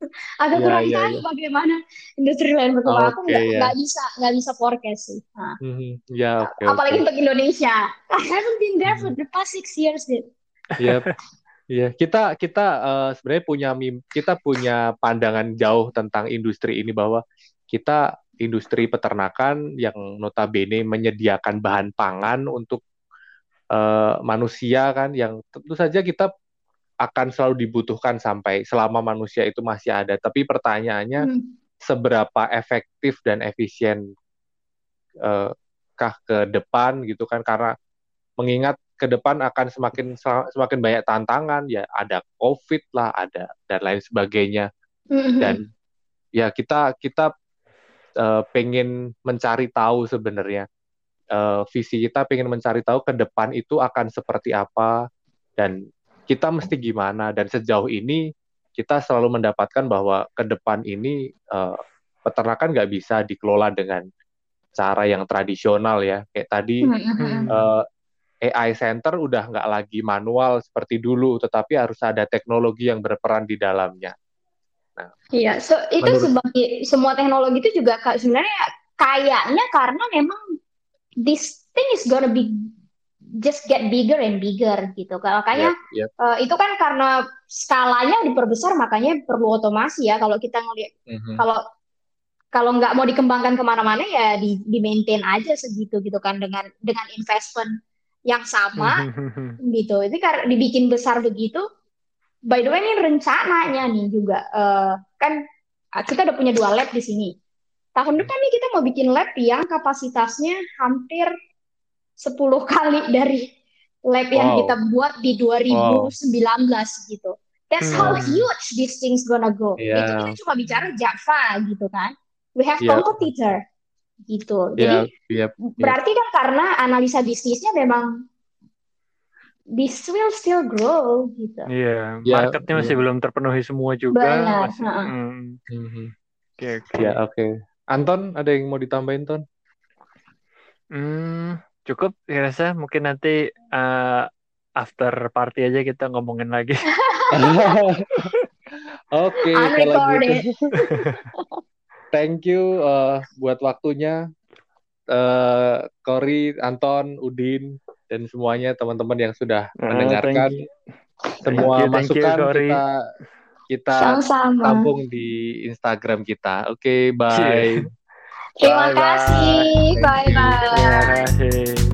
Agak Iya, kurang iya, tahu iya. bagaimana industri lain berkembang. Aku Oke, nggak ya. bisa nggak bisa forecast sih. Nah, mhm, ya oke apalagi oke. untuk Indonesia. I haven't been there for the past six years Dit. Iya, iya. Kita kita eh, sebenarnya punya kita punya pandangan jauh tentang industri ini bahwa kita industri peternakan yang notabene menyediakan bahan pangan untuk eh, manusia kan, yang tentu saja kita akan selalu dibutuhkan sampai selama manusia itu masih ada. Tapi pertanyaannya Hmm. seberapa efektif dan efisien eh, kah ke depan gitu kan? Karena mengingat ke depan akan semakin semakin banyak tantangan ya ada covid lah ada dan lain sebagainya. Mhm. dan ya kita kita eh, pengen mencari tahu sebenarnya. Eh, visi kita pengen mencari tahu ke depan itu akan seperti apa dan kita mesti gimana. Dan sejauh ini kita selalu mendapatkan bahwa ke depan ini eh, peternakan nggak bisa dikelola dengan cara yang tradisional ya. Kayak tadi eh, AI center udah nggak lagi manual seperti dulu tetapi harus ada teknologi yang berperan di dalamnya Iya, so itu Menurut- sebagai semua teknologi itu juga sebenarnya kayaknya karena memang this thing is gonna be just get bigger and bigger gitu. Makanya Yep, yep. eh, itu kan karena skalanya diperbesar makanya perlu otomasi ya. Kalau kita ngelihat Mhm. kalau kalau nggak mau dikembangkan ke mana-mana ya di di maintain aja segitu gitu kan dengan dengan investment yang sama gitu. Itu karena dibikin besar begitu. By the way ini rencananya nih juga eh, kan kita udah punya dua lab di sini. Tahun depan nih kita mau bikin lab yang kapasitasnya hampir 10 kali dari lab yang Wow. kita buat di 2019 gitu. That's how Hmm. huge these things gonna go. Iya. Itu kita cuma bicara Java gitu kan. We have Iya. competitor gitu. Ya, Jadi ya, Berarti kan karena analisa bisnisnya memang this will still grow gitu. Iya, Ya, marketnya masih iya. belum terpenuhi semua juga. Benar, Masih, heeh. Hmm, Mhm. Oke, oke. Ya, oke. Anton, ada yang mau ditambahin, Ton? Hmm, cukup saya rasa mungkin nanti eh, after party aja kita ngomongin lagi. Oke, kalau Unrecorded. gitu. Thank you eh, buat waktunya. eh Cory, Anton, Udin, dan semuanya teman-teman yang sudah Ah, mendengarkan. thank you. Semua Thank you, thank you, masukan Cory. kita kita Sama-sama. tampung di Instagram kita. Oke, bye. Terima kasih. You. Bye-bye. Terima kasih.